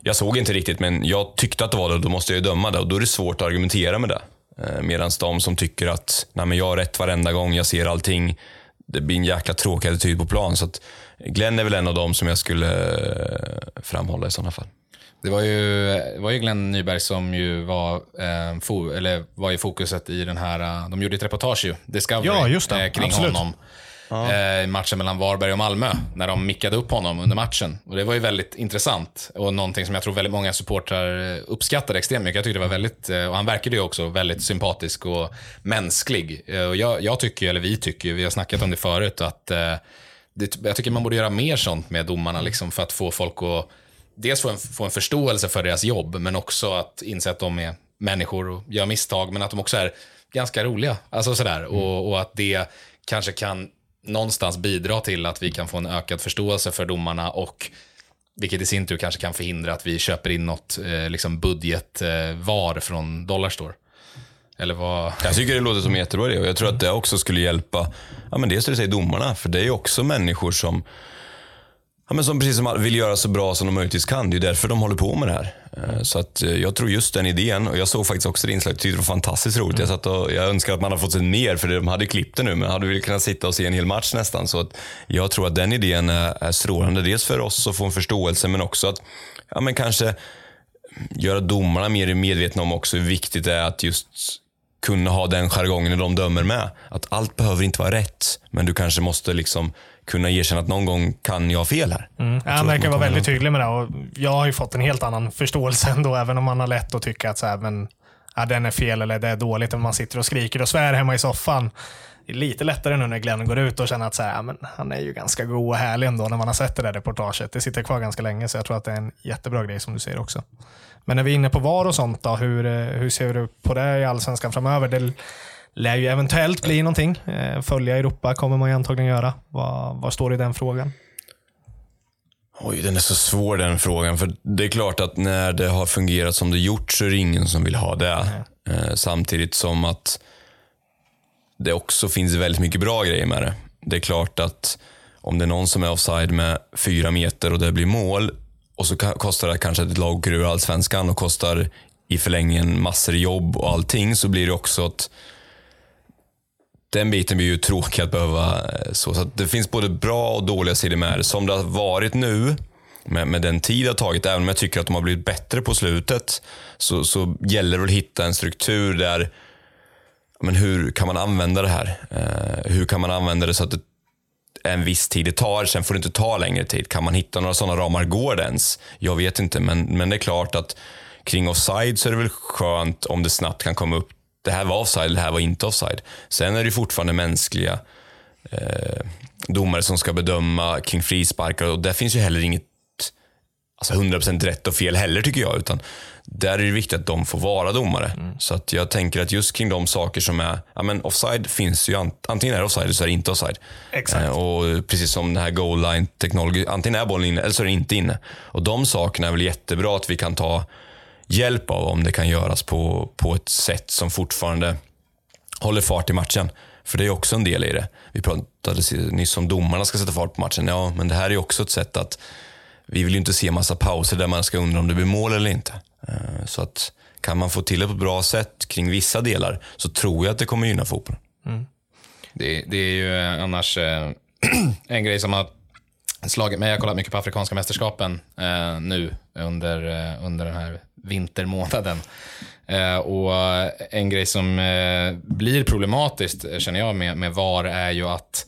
jag såg inte riktigt men jag tyckte att det var det och då måste jag ju döma det och då är det svårt att argumentera med det. Eh, Medan de som tycker att nej, men jag har rätt varenda gång, jag ser allting. Det blir en jäkla tråkig attityd på plan. Så att Glenn är väl en av dem som jag skulle eh, framhålla i sådana fall. Det var ju, det var ju Glenn Nyberg som ju var, eh, fo, eller var i fokuset i den här, eh, de gjorde ett reportage ju, Discovery, Ja, just det. eh, kring Absolut. honom. Eh, i matchen mellan Varberg och Malmö, när de mickade upp honom under matchen. Och Det var ju väldigt intressant och någonting som jag tror väldigt många supportrar eh, uppskattade extremt mycket. Jag tyckte det var väldigt, eh, och han verkade ju också väldigt sympatisk och mänsklig. Eh, Och jag, jag tycker, eller vi tycker, vi har snackat om det förut, att eh, det, jag tycker man borde göra mer sånt med domarna liksom, för att få folk att dels få en, få en förståelse för deras jobb, men också att inse att de är människor och gör misstag, men att de också är ganska roliga. Alltså sådär. Och, och att det kanske kan någonstans bidra till att vi kan få en ökad förståelse för domarna och vilket i sin tur kanske kan förhindra att vi köper in något eh, liksom budgetvar eh, från Dollarstore. Eller vad? Jag tycker det låter som en jättebra idé och jag tror att det också skulle hjälpa, ja men dels det du säger domarna, för det är ju också människor som Ja, men som precis som vill göra så bra som de möjligtvis kan. Det är därför de håller på med det här. Eh, så att eh, jag tror just den idén, och jag såg faktiskt också det inslaget, tyckte det var fantastiskt roligt. Jag, satt och, jag önskar att man hade fått se mer, för de hade klippt det nu, men hade väl kunnat sitta och se en hel match nästan. Så att jag tror att den idén är, är strålande. Dels för oss att få en förståelse, men också att ja, men kanske göra domarna mer medvetna om också hur viktigt det är att just kunna ha den jargongen när de dömer med. Att allt behöver inte vara rätt, men du kanske måste liksom kunna erkänna att någon gång kan jag ha fel här. Mm. Han verkar vara väldigt tydlig med det. Och jag har ju fått en helt annan förståelse ändå, även om man har lätt att tycka att så här, men, ja, den är fel eller det är dåligt. Om man sitter och skriker och svär hemma i soffan. Det är lite lättare nu när Glenn går ut och känner att så här, ja, men, han är ju ganska god och härlig ändå när man har sett det där reportaget. Det sitter kvar ganska länge, så jag tror att det är en jättebra grej som du säger också. Men när vi är inne på VAR och sånt, då, hur, eh, hur ser du på det i Allsvenskan framöver? Det lär ju eventuellt bli någonting. Eh, Följa Europa kommer man ju antagligen göra. Vad, vad står det i den frågan? Oj, den är så svår den frågan. För det är klart att när det har fungerat som det gjort så är det ingen som vill ha det. Eh, samtidigt som att det också finns väldigt mycket bra grejer med det. Det är klart att om det är någon som är offside med fyra meter och det blir mål och så kostar det kanske ett lag ur allsvenskan och kostar i förlängningen massor jobb och allting så blir det också att den biten blir ju tråkig att behöva eh, så. så att det finns både bra och dåliga sidor med det. Som det har varit nu med, med den tid det har tagit, även om jag tycker att de har blivit bättre på slutet, så, så gäller det att hitta en struktur där, men hur kan man använda det här? Eh, hur kan man använda det så att det är en viss tid det tar, sen får det inte ta längre tid. Kan man hitta några sådana ramar? Går det ens? Jag vet inte, men, men det är klart att kring offside så är det väl skönt om det snabbt kan komma upp. Det här var offside, det här var inte offside. Sen är det fortfarande mänskliga eh, domare som ska bedöma kring frisparkar och där finns ju heller inget alltså 100% rätt och fel heller tycker jag. Utan där är det viktigt att de får vara domare. Mm. Så att jag tänker att just kring de saker som är, ja men offside finns ju, ant- antingen är det offside eller så är det inte offside. Exakt. Eh, och precis som den här goal line technology, antingen är bollen inne eller så är den inte inne. Och de sakerna är väl jättebra att vi kan ta hjälp av om det kan göras på, på ett sätt som fortfarande håller fart i matchen. För det är också en del i det. Vi pratade nyss om domarna ska sätta fart på matchen. Ja, men det här är också ett sätt att vi vill ju inte se massa pauser där man ska undra om det blir mål eller inte. Eh, så att kan man få till det på ett bra sätt kring vissa delar så tror jag att det kommer gynna fotbollen. Mm. Det, det är ju eh, annars eh, en grej som har slagit mig. Jag har kollat mycket på Afrikanska mästerskapen nu under, under den här vintermånaden. Eh, och en grej som eh, blir problematiskt, eh, känner jag, med, med VAR är ju att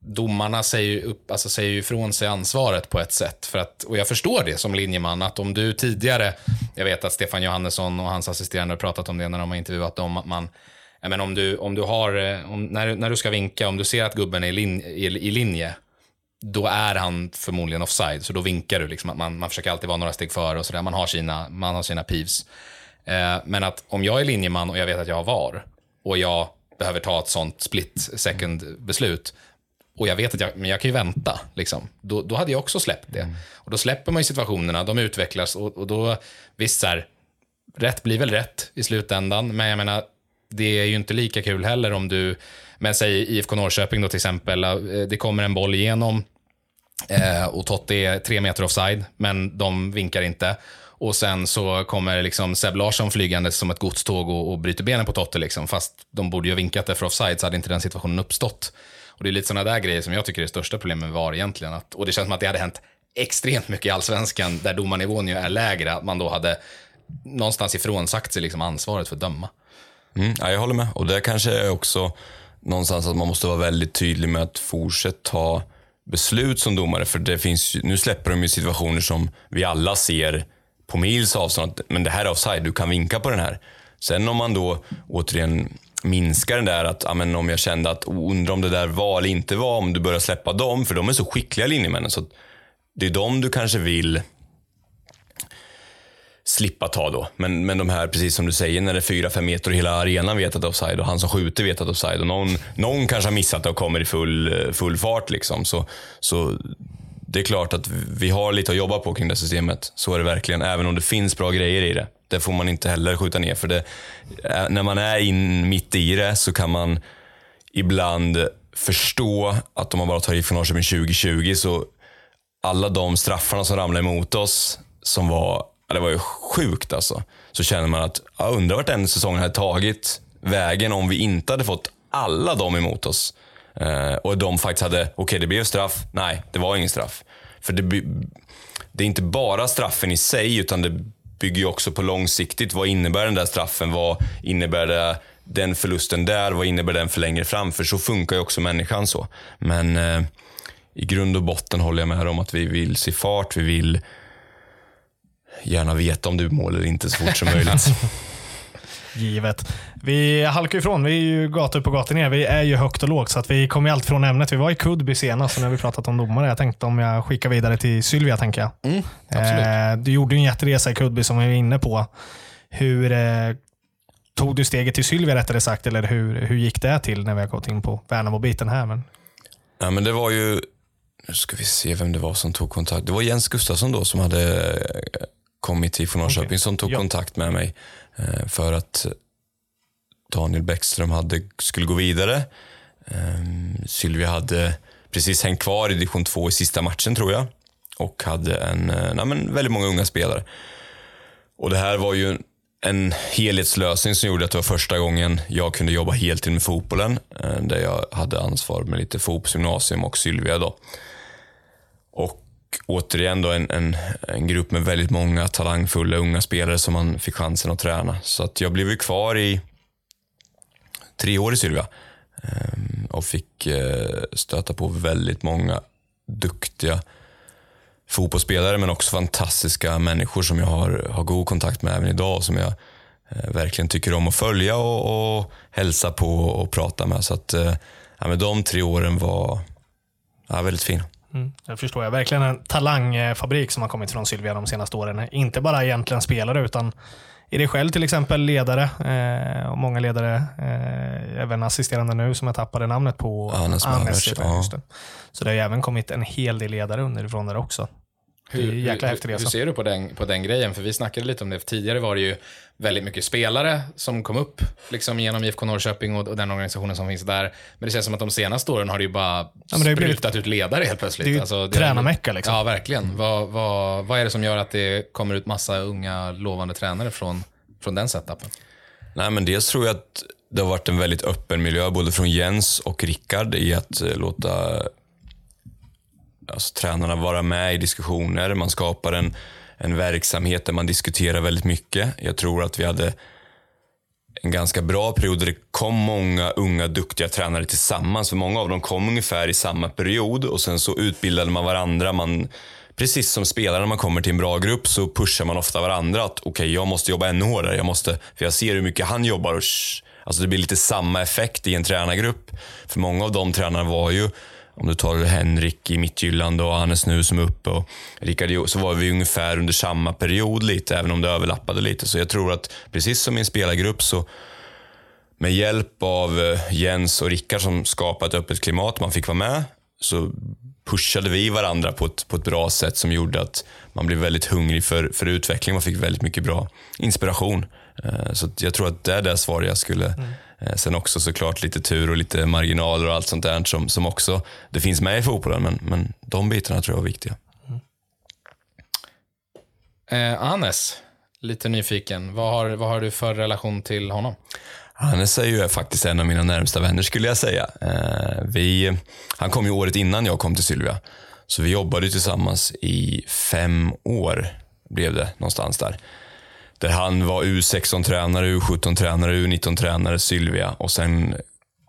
domarna säger upp, alltså säger ifrån sig ansvaret på ett sätt. För att, och jag förstår det som linjeman, att om du tidigare, jag vet att Stefan Johannesson och hans assisterande har pratat om det när de har intervjuat dem, att man, men om du, om du har, eh, om, när, när du ska vinka, om du ser att gubben är i, lin, i, i linje, då är han förmodligen offside, så då vinkar du. Liksom, att man, man försöker alltid vara några steg före och sådär. Man har sina, man har sina pivs. Eh, men att om jag är linjeman och jag vet att jag har VAR och jag behöver ta ett sånt split second beslut och jag vet att jag, men jag kan ju vänta, liksom. då, då hade jag också släppt det. Och då släpper man ju situationerna, de utvecklas och, och då, visst så här, rätt blir väl rätt i slutändan, men jag menar, det är ju inte lika kul heller om du, men säg IFK Norrköping då till exempel, eh, det kommer en boll igenom eh, och Totti är tre meter offside, men de vinkar inte. Och sen så kommer liksom Seb Larsson flygande som ett godståg och, och bryter benen på Totte. liksom, fast de borde ju ha vinkat det för offside så hade inte den situationen uppstått. Och det är lite sådana där grejer som jag tycker är det största problemet med VAR egentligen. Att, och det känns som att det hade hänt extremt mycket i allsvenskan, där domarnivån ju är lägre, att man då hade någonstans ifrånsagt sig liksom ansvaret för att döma. Mm, ja, jag håller med. Och det kanske är också någonstans att man måste vara väldigt tydlig med att fortsätta ta beslut som domare. För det finns, ju- nu släpper de ju situationer som vi alla ser på mils avstånd. Att, men det här är offside, du kan vinka på den här. Sen om man då återigen minskar den där att, ja, men om jag kände att, undrar om det där var eller inte var, om du börjar släppa dem, för de är så skickliga linjemännen. Så att det är de du kanske vill slippa ta då. Men, men de här, precis som du säger, när det är fyra fem meter och hela arenan vet att det är offside och han som skjuter vet att det är offside och någon, någon kanske har missat det och kommer i full, eh, full fart. Liksom. Så, så det är klart att vi har lite att jobba på kring det systemet. Så är det verkligen, även om det finns bra grejer i det. Det får man inte heller skjuta ner. För det, eh, när man är in mitt i det så kan man ibland förstå att om man bara tar ifrån Norrköping 2020 så alla de straffarna som ramlade emot oss, som var, ja, det var ju sjukt alltså. Så känner man att, jag undrar vart den säsongen hade tagit vägen om vi inte hade fått alla dem emot oss. Eh, och de faktiskt hade, okej det blev straff, nej det var ingen straff. För det, det är inte bara straffen i sig, utan det bygger ju också på långsiktigt. Vad innebär den där straffen? Vad innebär det, den förlusten där? Vad innebär den för längre fram? För så funkar ju också människan så. Men eh, i grund och botten håller jag med om att vi vill se fart. Vi vill gärna veta om du mål eller inte så fort som möjligt. Givet. Vi halkar ifrån. Vi är ju gata upp och gata ner. Vi är ju högt och lågt, så att vi kommer ju alltid från ämnet. Vi var i Kudby senast, och nu har vi pratat om domare. Jag tänkte om jag skickar vidare till Sylvia, tänker jag. absolut. Eh, du gjorde ju en jätteresa i Kudby som vi var inne på. Hur eh, tog du steget till Sylvia rättare sagt, eller hur, hur gick det till när vi har gått in på Värnamo-biten här? Men, Ja, men det var ju, nu ska vi se vem det var som tog kontakt. Det var Jens Gustafsson då som hade eh, kommit till från Norrköping Okej. som tog Ja. kontakt med mig eh, för att Daniel Bäckström hade, skulle gå vidare. Ehm, Sylvia hade precis hängt kvar i division 2 i sista matchen tror jag och hade en, eh, nej, men väldigt många unga spelare. Och det här var ju en helhetslösning som gjorde att det var första gången jag kunde jobba heltid med fotbollen. eh, Där jag hade ansvar med lite fotbollsgymnasium och Sylvia då. Och återigen då en, en, en grupp med väldigt många talangfulla unga spelare som man fick chansen att träna. Så att jag blev ju kvar i tre år i Sylvia ehm, och fick eh, stöta på väldigt många duktiga fotbollsspelare men också fantastiska människor som jag har, har god kontakt med även idag som jag eh, verkligen tycker om att följa och, och hälsa på och prata med. Så att eh, ja, men de tre åren var ja, väldigt fina. Mm, jag förstår. Jag. Verkligen en talangfabrik som har kommit från Sylvia de senaste åren. Inte bara egentligen spelare utan är det själv till exempel ledare eh, och många ledare, eh, även assisterande nu som jag tappade namnet på. Möllers, heter ja. det. Så det har ju även kommit en hel del ledare underifrån där också. Det är Hur, jäkla hur, häftig hur resa. ser du på den, på den grejen? För vi snackade lite om det. För tidigare var det ju väldigt mycket spelare som kom upp liksom genom IFK Norrköping och, och den organisationen som finns där. Men det känns som att de senaste åren har det ju bara men det sprutat ut ledare helt plötsligt. det är ju Alltså, tränarmecka, liksom. Ja, verkligen. Vad, vad, vad är det som gör att det kommer ut massa unga lovande tränare från, från den setupen? Nej, men dels tror jag att det har varit en väldigt öppen miljö, både från Jens och Rickard, i att eh, låta alltså, tränarna vara med i diskussioner. Man skapar en, en verksamhet där man diskuterar väldigt mycket. Jag tror att vi hade en ganska bra period där det kom många unga duktiga tränare tillsammans. För många av dem kom ungefär i samma period och sen så utbildade man varandra. Man, precis som spelare när man kommer till en bra grupp så pushar man ofta varandra att okej, jag måste jobba ännu hårdare. Jag måste, för jag ser hur mycket han jobbar. Och, sh- alltså det blir lite samma effekt i en tränargrupp. För många av de tränarna var ju om du tar Henrik i Mittjylland och Hannes nu som är uppe och Rickard så var vi ungefär under samma period lite, även om det överlappade lite. Så jag tror att precis som i en spelargrupp så med hjälp av eh, Jens och Rickard som skapade ett öppet klimat, man fick vara med, så pushade vi varandra på ett, på ett bra sätt som gjorde att man blev väldigt hungrig för, för utveckling. Man fick väldigt mycket bra inspiration. Eh, så jag tror att det är det svar jag skulle... mm Sen också såklart lite tur och lite marginaler och allt sånt där som, som också det finns med i fotbollen. Men, men de bitarna tror jag är viktiga. Eh, Anes, lite nyfiken. Vad har, vad har du för relation till honom? Hannes är ju faktiskt en av mina närmsta vänner skulle jag säga. Eh, Vi, han kom ju året innan jag kom till Sylvia. Så vi jobbade tillsammans i fem år, blev det någonstans där. Där han var U16-tränare, U17-tränare, U19-tränare, Sylvia och sen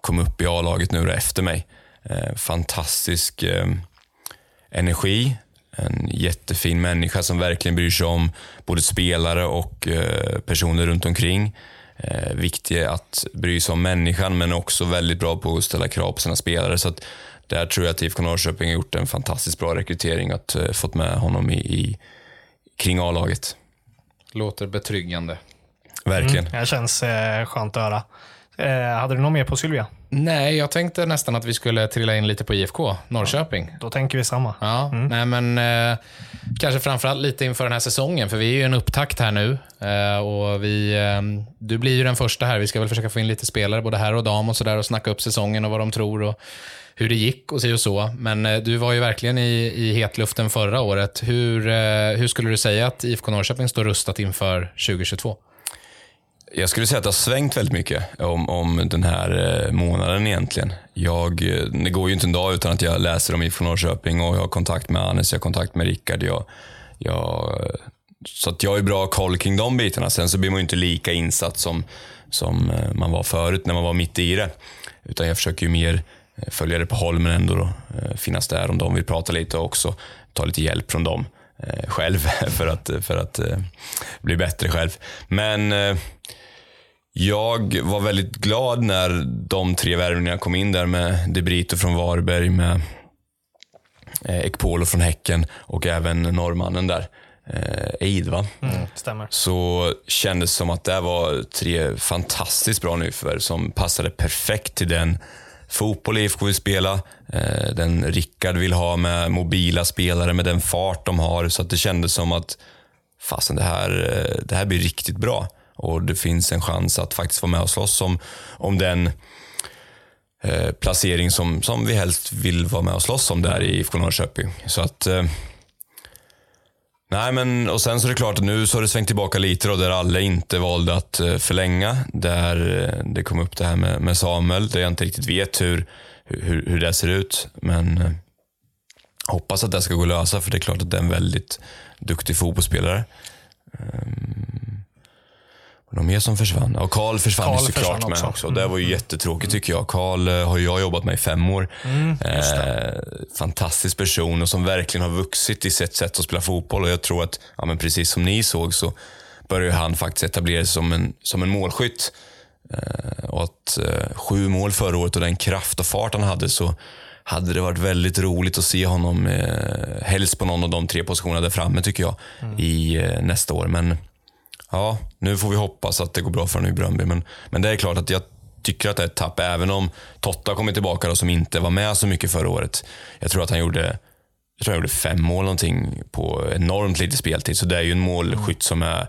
kom upp i A-laget nu efter mig. Eh, Fantastisk eh, energi, en jättefin människa som verkligen bryr sig om både spelare och eh, personer runt omkring. Eh, viktig att bry sig om människan men också väldigt bra på att ställa krav på sina spelare. Så att där tror jag att IFK Norrköping har gjort en fantastiskt bra rekrytering att eh, fått med honom i, i kring A-laget. Låter betryggande. Verkligen. Det känns eh, skönt att höra. Eh, hade du något mer på Sylvia? Nej, jag tänkte nästan att vi skulle trilla in lite på IFK Norrköping. Då tänker vi samma. Ja, nej men eh, kanske framförallt lite inför den här säsongen, för vi är ju en upptakt här nu. Eh, och vi, eh, du blir ju den första här. Vi ska väl försöka få in lite spelare, både här och dam och sådär och snacka upp säsongen och vad de tror och hur det gick och så och så. Men eh, du var ju verkligen i, i hetluften förra året. Hur, eh, hur skulle du säga att IFK Norrköping står rustat inför 2022? Jag skulle säga att det har svängt väldigt mycket om, om den här eh, månaden egentligen. Jag, eh, det går ju inte en dag utan att jag läser om IFK Norrköping och jag har kontakt med Anis, jag har kontakt med Rickard. Jag, jag, så att jag har ju bra koll kring de bitarna. Sen så blir man ju inte lika insatt som, som eh, man var förut när man var mitt i det. Utan jag försöker ju mer eh, följa det på håll men ändå då, eh, finnas där om de vill prata lite och också ta lite hjälp från dem eh, själv för att, för att bli bättre själv. Men jag var väldigt glad när de tre värvningarna kom in där med De Brito från Varberg, med Ekpolo från Häcken och även norrmannen där, Eid va? Mm, stämmer. Så kändes som att det var tre fantastiskt bra nyförvärv som passade perfekt till den fotboll IFK vill spela, eh, den Rickard vill ha med mobila spelare med den fart de har. Så att det kändes som att fasen, det här, eh, det här blir riktigt bra. Och det finns en chans att faktiskt vara med och slåss om, om den eh, placering som, som vi helst vill vara med och slåss om där i IFK Norrköping. Så att... Eh, nej, men och sen så är det klart att nu så har det svängt tillbaka lite då, där alla inte valde att eh, förlänga. Där eh, det kom upp det här med, med Samuel, där jag inte riktigt vet hur, hur, hur det ser ut. Men eh, hoppas att det ska gå att lösa, för det är klart att det är en väldigt duktig fotbollsspelare. Ehm, någon mer som försvann? Ja, Karl försvann Karl ju såklart försvann med också. också. Det var ju jättetråkigt tycker jag. Karl eh, har jag jobbat med i fem år. eh, fantastisk person och som verkligen har vuxit i sitt sätt att spela fotboll. Och jag tror att, ja, men precis som ni såg, så börjar han faktiskt etablera sig som en, som en målskytt. Eh, och att eh, sju mål förra året och den kraft och fart han hade så hade det varit väldigt roligt att se honom eh, helst på någon av de tre positionerna där framme tycker jag i eh, nästa år. Men ja, nu får vi hoppas att det går bra för honom i Bröndby. Men, men det är klart att jag tycker att det är ett tapp, även om Totta kommer tillbaka då, som inte var med så mycket förra året. Jag tror att han gjorde jag tror han gjorde fem mål någonting på enormt lite speltid. Så det är ju en målskytt som är,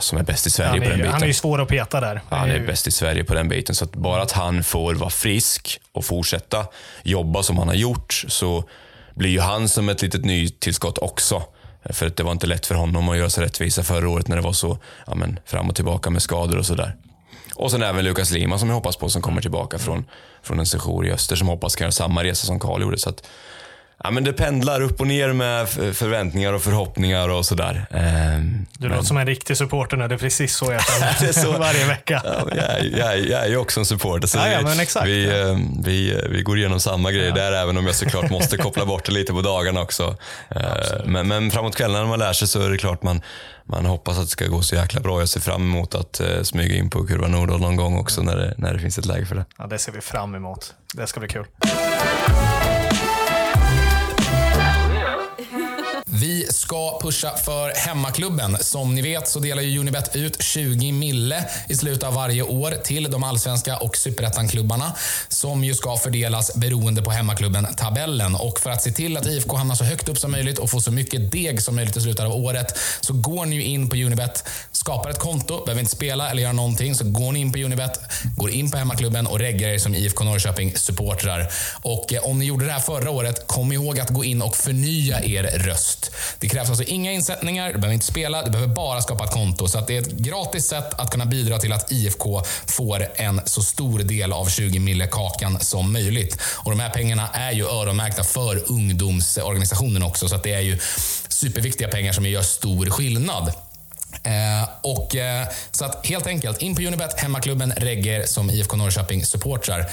som är bäst i Sverige på den biten. han är ju svår att peta där. Ja, han är ju- bäst i Sverige på den biten. Så att bara att han får vara frisk och fortsätta jobba som han har gjort så blir ju han som ett litet nytillskott också. För att det var inte lätt för honom att göra sig rättvisa förra året när det var så ja, men, fram och tillbaka med skador och sådär. Och sen även Lukas Lima som jag hoppas på som kommer tillbaka från, från en sejour i öster som hoppas kan göra samma resa som Karl gjorde. Så att, ja, men det pendlar upp och ner med förväntningar och förhoppningar och sådär. Ehm, Du låter som en riktig supporter nu. Det är precis så jag är så. känner varje vecka. Ja, men jag, är- jag, jag är ju också en supporter. Så Ja, vi, men exakt. vi, eh, vi, vi går igenom samma grejer där, även om jag såklart måste koppla bort det lite på dagarna också. Eh, Men, men framåt kvällen när man lär sig så är det klart man, man hoppas att det ska gå så jäkla bra. Jag ser fram emot att eh, smyga in på Kurva Nord någon gång också när det, när det finns ett läge för det. Ja, det ser vi fram emot. Det ska bli kul. Vi ska pusha för hemmaklubben. Som ni vet så delar ju Unibet ut 20 mille i slutet av varje år till de allsvenska och superettan-klubbarna som ju ska fördelas beroende på hemmaklubben-tabellen. Och för att se till att IFK hamnar så högt upp som möjligt och får så mycket deg som möjligt i slutet av året så går ni ju in på Unibet, skapar ett konto, behöver inte spela eller göra någonting, så går ni in på Unibet, går in på hemmaklubben och reggar er som IFK Norrköping-supportrar. Och eh, om ni gjorde det här förra året, kom ihåg att gå in och förnya er röst. Det krävs alltså inga insättningar, du behöver inte spela, du behöver bara skapa ett konto. Så att det är ett gratis sätt att kunna bidra till att IFK får en så stor del av 20 mille kakan som möjligt. Och de här pengarna är ju öronmärkta för ungdomsorganisationen också, så att det är ju superviktiga pengar som gör stor skillnad. Eh, och, eh, så att helt enkelt, in på Unibet, hemmaklubben, regger som IFK Norrköping supportrar.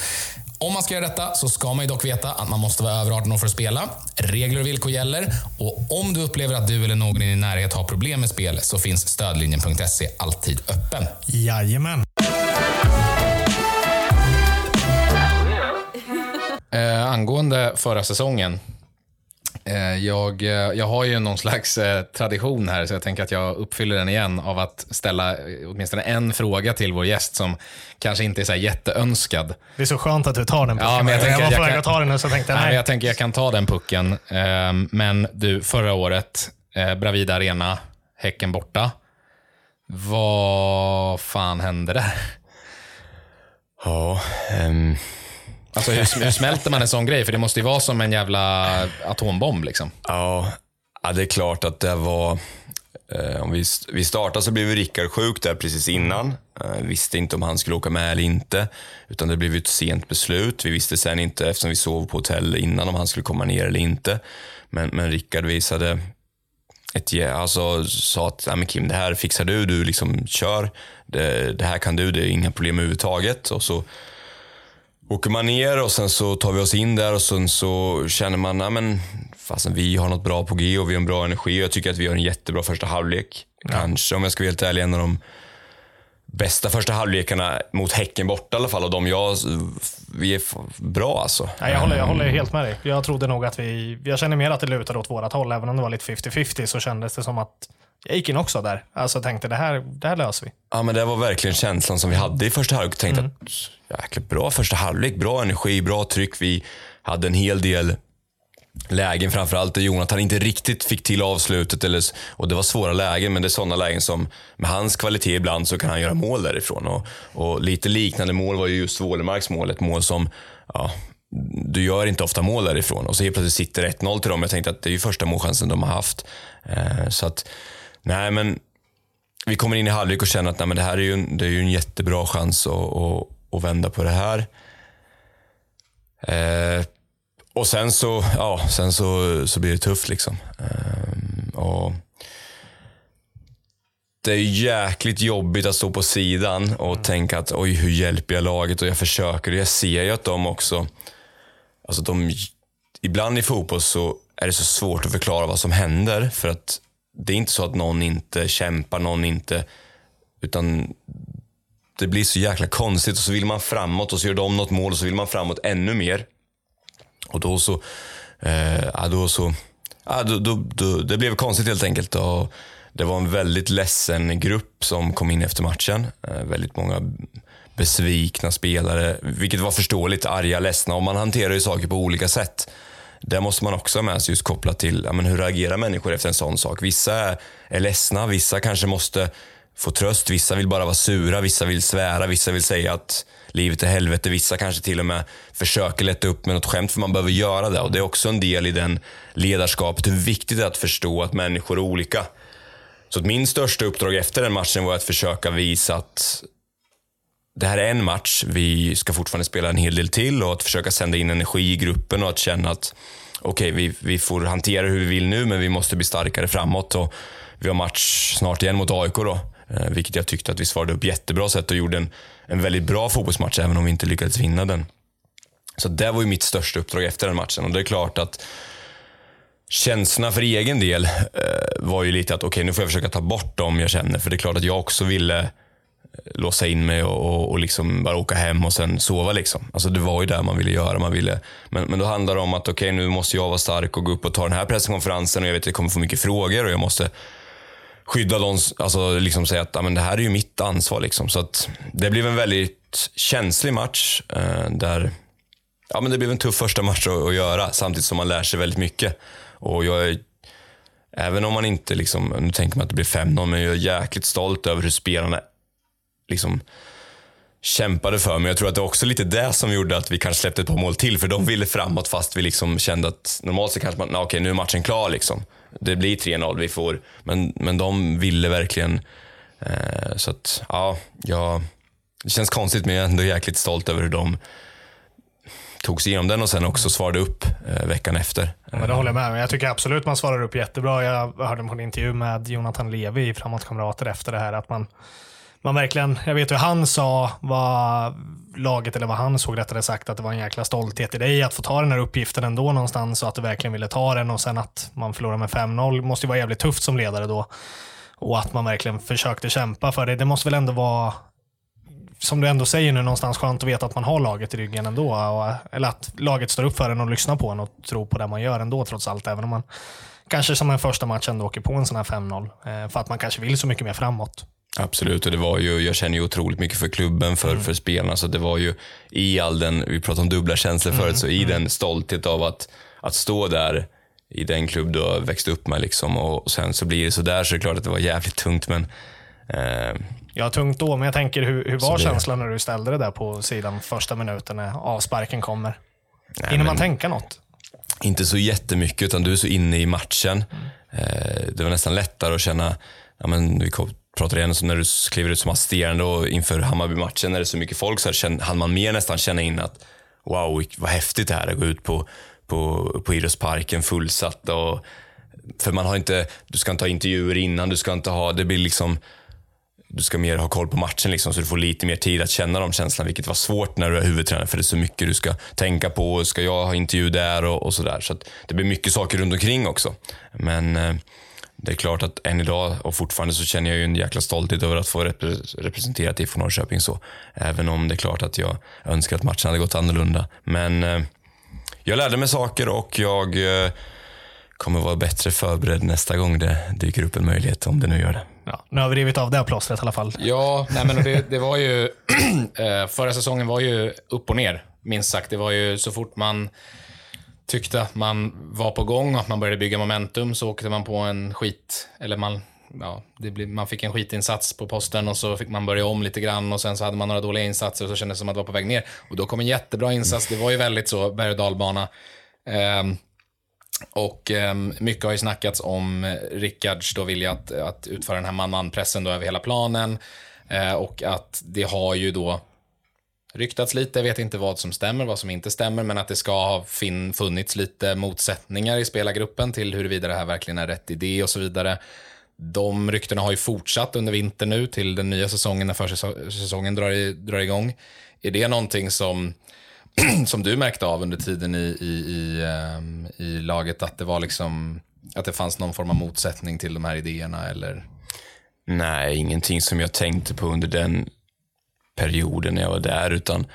Om man ska göra detta så ska man ju dock veta att man måste vara över 18 år för att spela. Regler och villkor gäller. Och om du upplever att du eller någon i din närhet har problem med spel så finns stödlinjen.se alltid öppen. Jajamän. Eh, angående förra säsongen. Eh, jag, eh, jag har ju någon slags eh, tradition här, så jag tänker att jag uppfyller den igen av att ställa åtminstone en fråga till vår gäst som kanske inte är så här jätteönskad. Det är så skönt att du tar den pucken. Ja, men jag tänker var att på jag väg kan- att ta den nu så tänkte jag Nej, men nej. jag tänker jag kan ta den pucken. Eh, men du, förra året, Bravida Arena, Häcken borta. Vad fan hände där? Ja, ehm, Alltså hur, hur smälter man en sån grej? För det måste ju vara som en jävla atombomb liksom. Ja, ja, det är klart att det var... Eh, om vi, vi startade så blev ju Rickard sjuk där precis innan. Eh, visste inte om han skulle åka med eller inte. Utan det blev ju ett sent beslut. Vi visste sen inte, eftersom vi sov på hotell innan, om han skulle komma ner eller inte. Men, men Rickard visade ett alltså sa att Nej, men Kim, det här fixar du, du liksom kör. Det, det här kan du, det är inga problem överhuvudtaget. Och så åker man ner och sen så tar vi oss in där och sen så känner man, men fasen vi har något bra på G och vi har en bra energi och jag tycker att vi har en jättebra första halvlek. Kanske, om jag ska vara helt ärlig, en av de bästa första halvlekarna mot Häcken borta i alla fall. Och de jag, vi är bra alltså. Nej, jag, håller, jag håller helt med dig. Jag trodde nog att vi... Jag känner mer att det lutar åt vårat håll. Även om det var lite 50-50 så kändes det som att jag gick in också där. Alltså tänkte det här, det här löser vi. Ja, men det var verkligen känslan som vi hade i första halvlek. Tänkte att jäkligt bra första halvlek, bra energi, bra tryck. Vi hade en hel del lägen, framförallt där Jonathan inte riktigt fick till avslutet. Eller, och det var svåra lägen, men det är sådana lägen som med hans kvalitet ibland så kan han göra mål därifrån. Och, och lite liknande mål var ju just Wålemarks mål, ett mål som ja, du gör inte ofta mål därifrån. Och så helt plötsligt sitter 1-0 till dem. Jag tänkte att det är ju första målchansen de har haft. Eh, så att, nej men vi kommer in i halvlek och känner att nej, men det här är ju en, det är ju en jättebra chans att, att, att vända på det här. Eh, och sen så, ja, sen så, så blir det tufft liksom. Ehm, och det är jäkligt jobbigt att stå på sidan och tänka att oj, hur hjälper jag laget? Och jag försöker. Och jag ser ju att de också, alltså de, ibland i fotboll så är det så svårt att förklara vad som händer. För att det är inte så att någon inte kämpar, någon inte, utan det blir så jäkla konstigt och så vill man framåt och så gör de något mål och så vill man framåt ännu mer. Och då så, eh, ja, då så, ja, då, då, då, det blev konstigt helt enkelt. Och det var en väldigt ledsen grupp som kom in efter matchen. Eh, väldigt många besvikna spelare, vilket var förståeligt, arga, ledsna. Och man hanterar ju saker på olika sätt. Det måste man också ha med sig just kopplat till ja, men hur reagerar människor efter en sån sak. Vissa är, är ledsna, vissa kanske måste få tröst, vissa vill bara vara sura, vissa vill svära, vissa vill säga att livet är helvete, vissa kanske till och med försöker lätta upp med något skämt för man behöver göra det. Och Det är också en del i den ledarskapet, hur viktigt det är att förstå att människor är olika. Så att min största uppdrag efter den matchen var att försöka visa att det här är en match, vi ska fortfarande spela en hel del till och att försöka sända in energi i gruppen och att känna att okej, okay, vi, vi får hantera hur vi vill nu, men vi måste bli starkare framåt. Och vi har match snart igen mot AIK då, eh, vilket jag tyckte att vi svarade upp jättebra sätt och gjorde en, en väldigt bra fotbollsmatch, även om vi inte lyckades vinna den. Så det var ju mitt största uppdrag efter den matchen och det är klart att Känslorna för egen del eh, var ju lite att okej, okay, nu får jag försöka ta bort dem jag känner. För det är klart att jag också ville låsa in mig och, och, och liksom bara åka hem och sen sova. Liksom. Alltså det var ju det man ville göra. Man ville, men, men då handlar det om att okej, okay, nu måste jag vara stark och gå upp och ta den här presskonferensen och jag vet att jag kommer få mycket frågor och jag måste skydda dem, alltså liksom säga att men det här är ju mitt ansvar. Liksom. Så att det blev en väldigt känslig match eh, där ja, men det blev en tuff första match att, att göra samtidigt som man lär sig väldigt mycket. Och jag även om man inte, liksom, nu tänker man att det blir 5-0, men jag är jäkligt stolt över hur spelarna liksom kämpade för. Men jag tror att det också lite det som gjorde att vi kanske släppte ett par mål till. För de ville framåt fast vi liksom kände att normalt så kanske man, okej okay, nu är matchen klar liksom. Det blir 3-0, vi får. Men, men de ville verkligen. Eh, så att, ja, jag, det känns konstigt men jag är ändå jäkligt stolt över hur de tog sig igenom den och sen också svarade upp eh, veckan efter. Ja, men det håller jag med om. Jag tycker absolut man svarar upp jättebra. Jag hörde på en intervju med Jonathan Levi i Framåtkamrater efter det här. Att man, man verkligen, jag vet hur han sa vad laget, eller vad han såg rättare sagt, att det var en jäkla stolthet i dig att få ta den här uppgiften ändå någonstans och att du verkligen ville ta den och sen att man förlorar med 5-0 måste ju vara jävligt tufft som ledare då. Och att man verkligen försökte kämpa för det. Det måste väl ändå vara som du ändå säger nu, någonstans skönt att veta att man har laget i ryggen ändå. Och, eller att laget står upp för en och lyssnar på en och tror på det man gör ändå trots allt. Även om man kanske som en första match ändå åker på en sån här 5-0. Eh, för att man kanske vill så mycket mer framåt. Absolut, och det var ju, jag känner ju otroligt mycket för klubben, för, mm. för spelarna. Så det var ju i all den, vi pratade om dubbla känslor förut, mm. så i mm. den stolthet av att, att stå där i den klubb du har växt upp med liksom, och, och sen så blir det så där så är det klart att det var jävligt tungt. Men eh, Ja, tungt då, men jag tänker hur, hur var känslan när du ställde det där på sidan första minuten när avsparken kommer? Nej, Hinner man tänka något? Inte så jättemycket, utan du är så inne i matchen. Mm. Eh, det var nästan lättare att känna, ja, men vi pratar igen, så när du kliver ut som assisterande och inför Hammarby-matchen när det är så mycket folk så här, hann man mer nästan känna in att wow, vad häftigt det här är att gå ut på, på, på idrottsparken fullsatt. Och, för man har inte, du ska inte ha intervjuer innan, du ska inte ha, det blir liksom du ska mer ha koll på matchen liksom, så du får lite mer tid att känna de känslorna, vilket var svårt när du är huvudtränare, för det är så mycket du ska tänka på. Ska jag ha intervju där och, och sådär. Så, det blir mycket saker runt omkring också. Men eh, det är klart att än idag, och fortfarande, så känner jag ju en jäkla stolthet över att få repre representera IFK Norrköping så. Även om det är klart att jag önskar att matchen hade gått annorlunda. Men eh, jag lärde mig saker och jag eh, kommer vara bättre förberedd nästa gång det dyker upp en möjlighet, om det nu gör det. Ja, nu har vi rivit av det plåstret i alla fall. Ja, nej men det, det var ju... Eh, förra säsongen var ju upp och ner, minst sagt. Det var ju så fort man tyckte att man var på gång och att man började bygga momentum så åkte man på en skit, eller man, ja, det blev, man fick en skitinsats på posten och så fick man börja om lite grann och sen så hade man några dåliga insatser och så kändes det som att det var på väg ner. Och då kom en jättebra insats, det var ju väldigt så berg och dalbana. Um, och um, mycket har ju snackats om Rickards då vilja att, att utföra den här man-man-pressen då över hela planen. Uh, och att det har ju då ryktats lite, jag vet inte vad som stämmer, vad som inte stämmer, men att det ska ha fin, funnits lite motsättningar i spelargruppen till huruvida det här verkligen är rätt idé och så vidare. De ryktena har ju fortsatt under vintern nu till den nya säsongen när försäsongen drar, i, drar igång. Är det någonting som, som du märkte av under tiden i, i, i, um, i laget, att det var liksom att det fanns någon form av motsättning till de här idéerna eller? Nej, ingenting som jag tänkte på under den perioden när jag var där, utan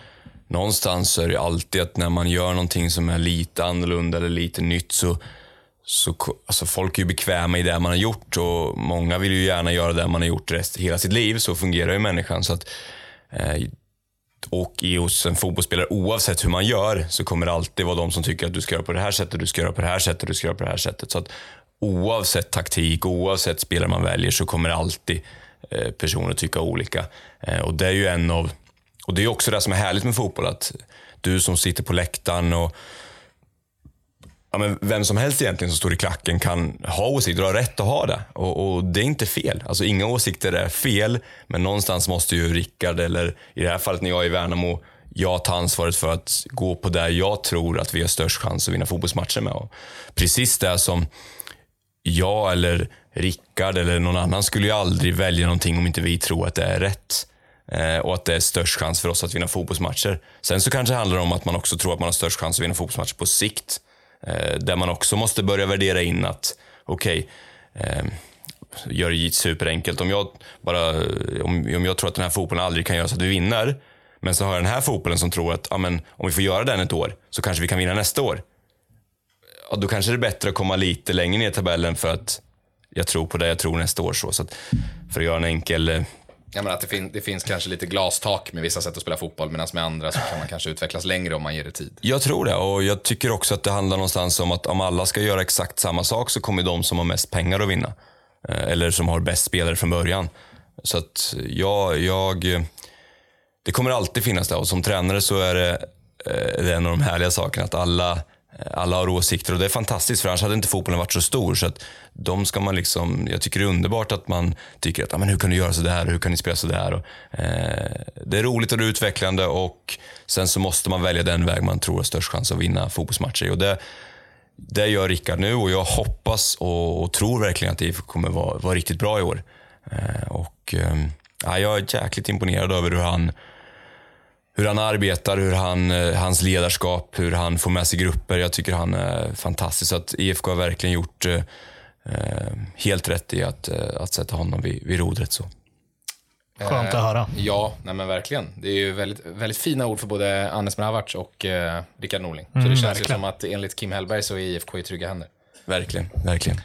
någonstans så är det alltid att när man gör någonting som är lite annorlunda eller lite nytt så, så alltså folk är ju bekväma i det man har gjort och många vill ju gärna göra det man har gjort rest, hela sitt liv. Så fungerar ju människan. Så att, eh, och i hos en fotbollsspelare, oavsett hur man gör, så kommer det alltid vara de som tycker att du ska göra på det här sättet, du ska göra på det här sättet, du ska göra på det här sättet. Så att oavsett taktik, oavsett spelare man väljer, så kommer det alltid Eh, personer tycka olika. Eh, och det är ju en av, och det är också det som är härligt med fotboll, att du som sitter på läktaren och ja, men vem som helst egentligen som står i klacken kan ha åsikter och ha rätt att ha det. Och, och, det är inte fel. Alltså inga åsikter är fel, men någonstans måste ju Rickard, eller i det här fallet när jag är i Värnamo, jag tar ansvaret för att gå på det jag tror att vi har störst chans att vinna fotbollsmatcher med. Och precis det som jag eller Rickard eller någon annan skulle ju aldrig välja någonting om inte vi tror att det är rätt. Eh, och att det är störst chans för oss att vinna fotbollsmatcher. Sen så kanske det handlar om att man också tror att man har störst chans att vinna fotbollsmatcher på sikt. Eh, där man också måste börja värdera in att, okej, okay, eh, gör det superenkelt. Om jag, bara, om, om jag tror att den här fotbollen aldrig kan göra så att vi vinner, men så har jag den här fotbollen som tror att amen, om vi får göra den ett år så kanske vi kan vinna nästa år. Ja, då kanske det är bättre att komma lite längre ner i tabellen för att jag tror på det jag tror nästa år. Så, så att, för att göra en enkel eh, Ja, men att det, fin det, finns kanske lite glastak med vissa sätt att spela fotboll, medan med andra så kan man kanske utvecklas längre om man ger det tid. Jag tror det, och jag tycker också att det handlar någonstans om att om alla ska göra exakt samma sak så kommer de som har mest pengar att vinna. Eh, eller som har bäst spelare från början. Så att jag, jag det kommer alltid finnas det och som tränare så är det, eh, det är en av de härliga sakerna att alla Eh, alla har åsikter och det är fantastiskt för annars hade inte fotbollen varit så stor. Så att de ska man liksom, jag tycker det är underbart att man tycker att ah, men hur kan du göra sådär och hur kan ni spela sådär. Och, eh, det är roligt och det är utvecklande och sen så måste man välja den väg man tror har störst chans att vinna fotbollsmatcher. Och det, det gör Rickard nu och jag hoppas och, och tror verkligen att IFK kommer vara, vara riktigt bra i år. Eh, och, eh, jag är jäkligt imponerad över hur han hur han arbetar, hur han, eh, hans ledarskap, hur han får med sig grupper. Jag tycker han är fantastisk. Så att IFK har verkligen gjort eh, eh, helt rätt i att, eh, att sätta honom vid, vid rodret. Så. Skönt att höra. Ja, nej men verkligen. Det är ju väldigt, väldigt fina ord för både Anes Mravac och eh, Rickard Norling. Mm, så det känns verkligen. ju som att enligt Kim Hellberg så är IFK i trygga händer. Verkligen, verkligen.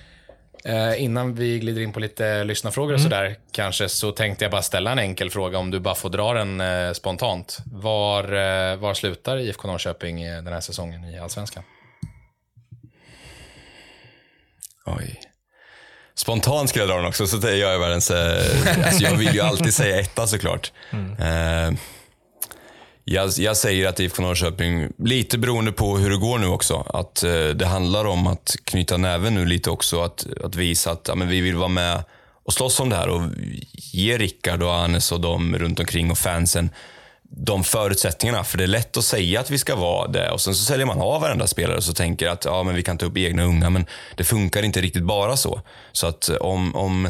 Eh, innan vi glider in på lite lyssnarfrågor och sådär, kanske så tänkte jag bara ställa en enkel fråga om du bara får dra den eh, spontant. Var, eh, var slutar IFK Norrköping den här säsongen i Allsvenskan? Oj. Spontant skulle jag dra den också, så det gör jag världens... Alltså jag vill ju alltid säga etta såklart. Eh, jag, jag säger att IFK Norrköping, lite beroende på hur det går nu också, att eh, det handlar om att knyta näven nu lite också. Att, att visa att ja, men vi vill vara med och slåss om det här och ge Rickard och Anes och de runt omkring och fansen de förutsättningarna. För det är lätt att säga att vi ska vara det och sen så säljer man av varenda spelare och så tänker att ja, men vi kan ta upp egna unga, men det funkar inte riktigt bara så. Så att eh, om, om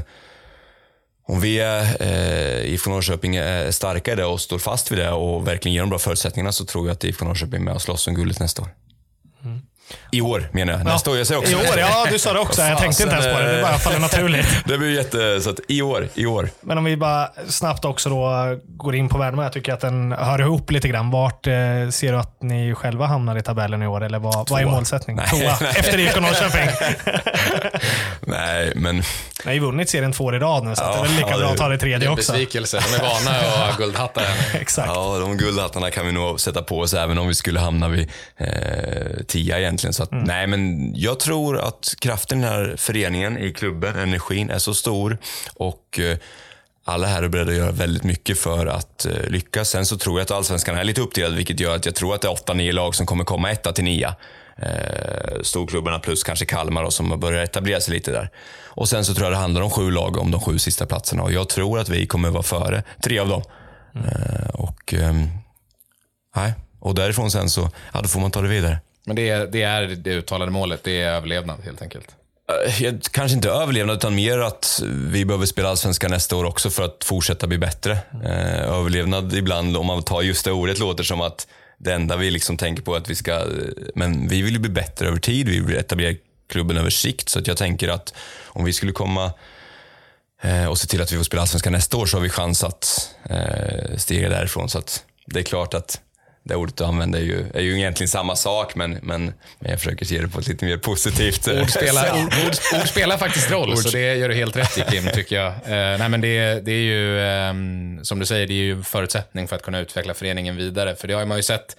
om vi eh, IFK Norrköping är starka i det och står fast vid det och verkligen ger de bra förutsättningarna så tror jag att IFK Norrköping är med och slåss om guldet nästa år. Mm. I år menar jag. Nästa år. Jag säger också I år, ja du sa det också. Jag tänkte inte ens på det. Det bara faller naturligt. Det blir jätte... Så att i år, i år. Men om vi bara snabbt också då går in på Värnamo. Jag tycker att den hör ihop lite grann. Vart eh, ser du att ni själva hamnar i tabellen i år? Eller vad, vad är målsättningen? Tvåa. Efter IFK Norrköping. Nej, men Ni har ju vunnit serien två år i rad nu, så att det är väl lika Ja, bra att ta det Det tredje en också. besvikelse. De är vana att ha guldhattar. Exakt. ja, de guldhattarna kan vi nog sätta på oss även om vi skulle hamna vid eh, tia egentligen. Så att, Nej, men jag tror att kraften i den här föreningen, i klubben, energin är så stor och eh, alla här är beredda att göra väldigt mycket för att eh, lyckas. Sen så tror jag att allsvenskan är lite uppdelad, vilket gör att jag tror att det är åtta, nio lag som kommer komma etta till nia. Eh, storklubbarna plus kanske Kalmar då, som börjar etablera sig lite där. Och sen så tror jag det handlar om sju lag om de sju sista platserna och jag tror att vi kommer vara före tre av dem. Eh, och Nej. Och därifrån sen så, ja, då får man ta det vidare. Men det är, det är det uttalade målet, det är överlevnad helt enkelt. Eh, kanske inte överlevnad, utan mer att vi behöver spela Allsvenskan nästa år också för att fortsätta bli bättre. Eh, överlevnad ibland, om man tar just det ordet, låter som att det enda vi liksom tänker på är att vi ska... Men vi vill ju bli bättre över tid, vi vill etablera klubben över sikt. Så att jag tänker att om vi skulle komma eh, och se till att vi får spela Allsvenskan nästa år så har vi chans att stiga därifrån. Så att det är klart att det ordet du använder är ju, är ju egentligen samma sak, men, men, men jag försöker se det på ett lite mer positivt eh, Ord spelar, sätt. ord, ord, ord spelar faktiskt roll, så det gör du helt rätt i Kim, tycker jag. Eh, nej, men det, det är ju, ehm, som du säger, det är ju förutsättning för att kunna utveckla föreningen vidare. För det har man ju sett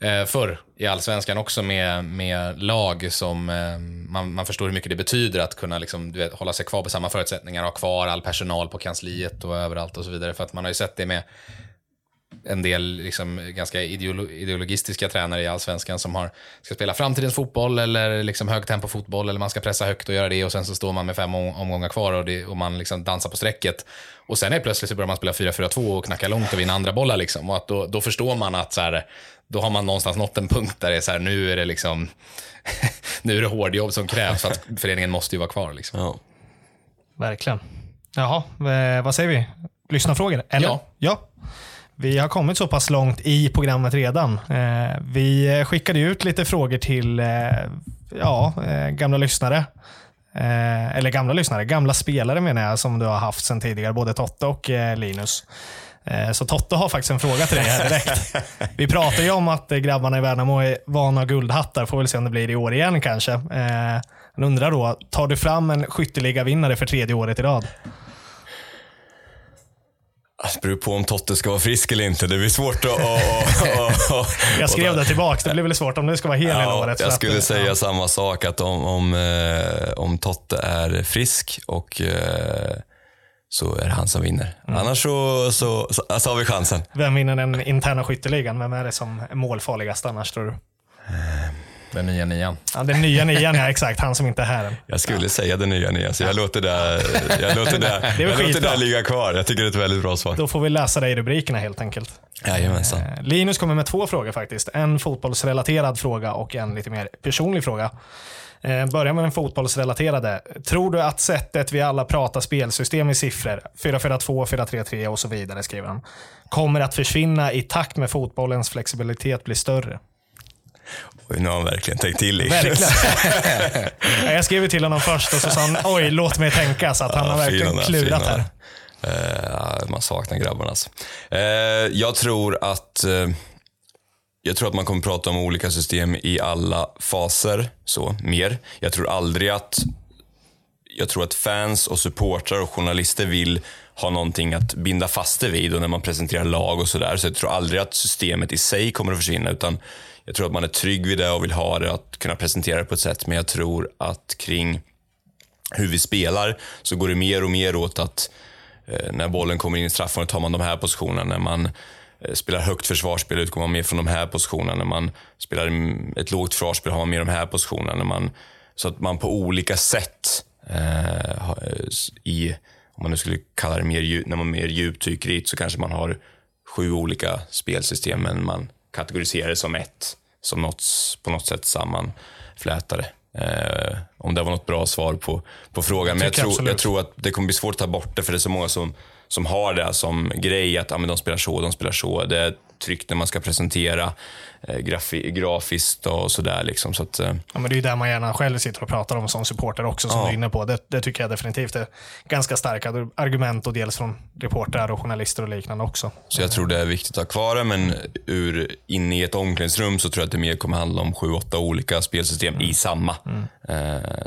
eh, förr i allsvenskan också med, med lag som eh, man, man förstår hur mycket det betyder att kunna liksom, du vet, hålla sig kvar på samma förutsättningar, ha kvar all personal på kansliet och överallt och så vidare. För att man har ju sett det med en del liksom ganska ideolo ideologistiska tränare i allsvenskan som har, ska spela framtidens fotboll eller liksom högtempofotboll eller man ska pressa högt och göra det och sen så står man med fem om- omgångar kvar och, det, och man liksom dansar på strecket. Och sen är plötsligt så börjar man spela 4-4-2 och knacka långt och vinna andra bollar. Liksom. Och att då, då förstår man att så här, då har man någonstans nått en punkt där det är så här, nu är det liksom nu är det hårdjobb som krävs för att föreningen måste ju vara kvar. Liksom. Ja. Verkligen. Jaha, eh, vad säger vi? Lyssnarfrågor? Eller? Ja. ja. Vi har kommit så pass långt i programmet redan. Eh, vi skickade ut lite frågor till eh, ja, eh, gamla lyssnare. Eller gamla lyssnare, gamla spelare menar jag som du har haft sedan tidigare, både Totte och Linus. Så Totte har faktiskt en fråga till dig här direkt. Vi pratar ju om att grabbarna i Värnamo är vana guldhattar, får väl se om det blir i år igen kanske. Han undrar då, tar du fram en skytteligavinnare för tredje året i rad? Det beror på om Totte ska vara frisk eller inte. Det blir svårt att... att- att- att- Jag skrev det tillbaks, det blir väl svårt om det ska vara hel hela Ja, året. för jag att, skulle eh, säga ja. samma sak, att om, om, eh, om Totte är frisk och eh, så är det han som vinner. Mm. Annars så, så, så, så har vi chansen. Vem vinner den interna skytteligan? Vem är det som är målfarligast annars tror du? Den nya nian. Ja, den nya nian, ja exakt. Han som inte är här än. Jag skulle säga det nya nya, så jag låter det, jag låter det, väl jag låter det ligga kvar. Jag tycker det är ett väldigt bra svar. Då får vi läsa det i rubrikerna helt enkelt. Jajamensan. Eh, Linus kommer med två frågor faktiskt. En fotbollsrelaterad fråga och en lite mer personlig fråga. Eh, Börja med den fotbollsrelaterade. Tror du att sättet vi alla pratar spelsystem i siffror, 4-4-2, 4-3-3 och så vidare, skriver han, kommer att försvinna i takt med fotbollens flexibilitet blir större? Oj, nu har han verkligen tänkt till. Verkligen. Ja, jag skrev till honom först och så sa han oj, låt mig tänka. Så att han Ja, har verkligen fina, klurat fina. här. Ja, man saknar grabbarna alltså. Eh, jag tror att eh, jag tror att man kommer prata om olika system i alla faser, så mer. Jag tror aldrig att jag tror att fans och supportrar och journalister vill ha någonting att binda fast det vid och när man presenterar lag och sådär. Så jag tror aldrig att systemet i sig kommer att försvinna utan jag tror att man är trygg vid det och vill ha det, att kunna presentera det på ett sätt. Men jag tror att kring hur vi spelar så går det mer och mer åt att eh, när bollen kommer in i straffområdet tar man de här positionerna. När man eh, spelar högt försvarsspel utgår man mer från de här positionerna. När man spelar ett lågt försvarsspel har man mer de här positionerna. När man, så att man på olika sätt eh, eh i, om man nu skulle kalla det mer, dju- när man mer djupdyker i det, så kanske man har sju olika spelsystem men man kategoriserar det som ett, som något, på något sätt sammanflätade. Eh, om det var något bra svar på, på frågan. Men jag tror, jag tror att det kommer bli svårt att ta bort det för det är så många som, som har det som grej att ja, men de spelar så, de spelar så. Det är tryggt när man ska presentera eh, grafi, grafiskt och sådär. Liksom. Så att, eh, Ja, men det är ju där man gärna själv sitter och pratar om som supporter också, som Ja. du är inne på. Det, det tycker jag definitivt är ganska starka argument och dels från reportrar och journalister och liknande också. Så jag tror det är viktigt att ha kvar det, men ur, inne i ett omklädningsrum så tror jag att det mer kommer handla om sju, åtta olika spelsystem i samma. Eh,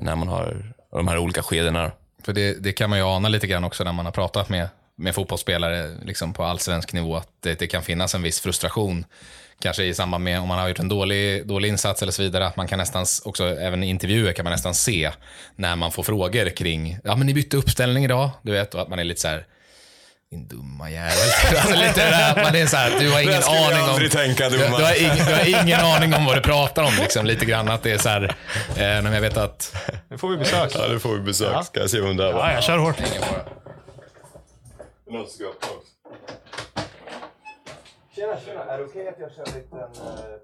när man har de här olika skedena. För det, det kan man ju ana lite grann också när man har pratat med, med fotbollsspelare liksom på allsvensk nivå, att det, det kan finnas en viss frustration. Kanske i samband med om man har gjort en dålig, dålig insats eller så vidare, att man kan nästan, också även i intervjuer kan man nästan se när man får frågor kring, ja men ni bytte uppställning idag, du vet, och att man är lite så här, din dumma jävel. alltså lite där, man är så här, du har ingen aning om... tänka, du, du, har ingen, du har ingen aning om vad du pratar om, liksom, lite grann. Att det är så här, eh, när jag vet att Nu får vi besök. Ja, nu får vi besök. Ja. Ska jag se vem det var? Ja, jag kör hårt. Tjena, tjena. Är det okej att jag kör en liten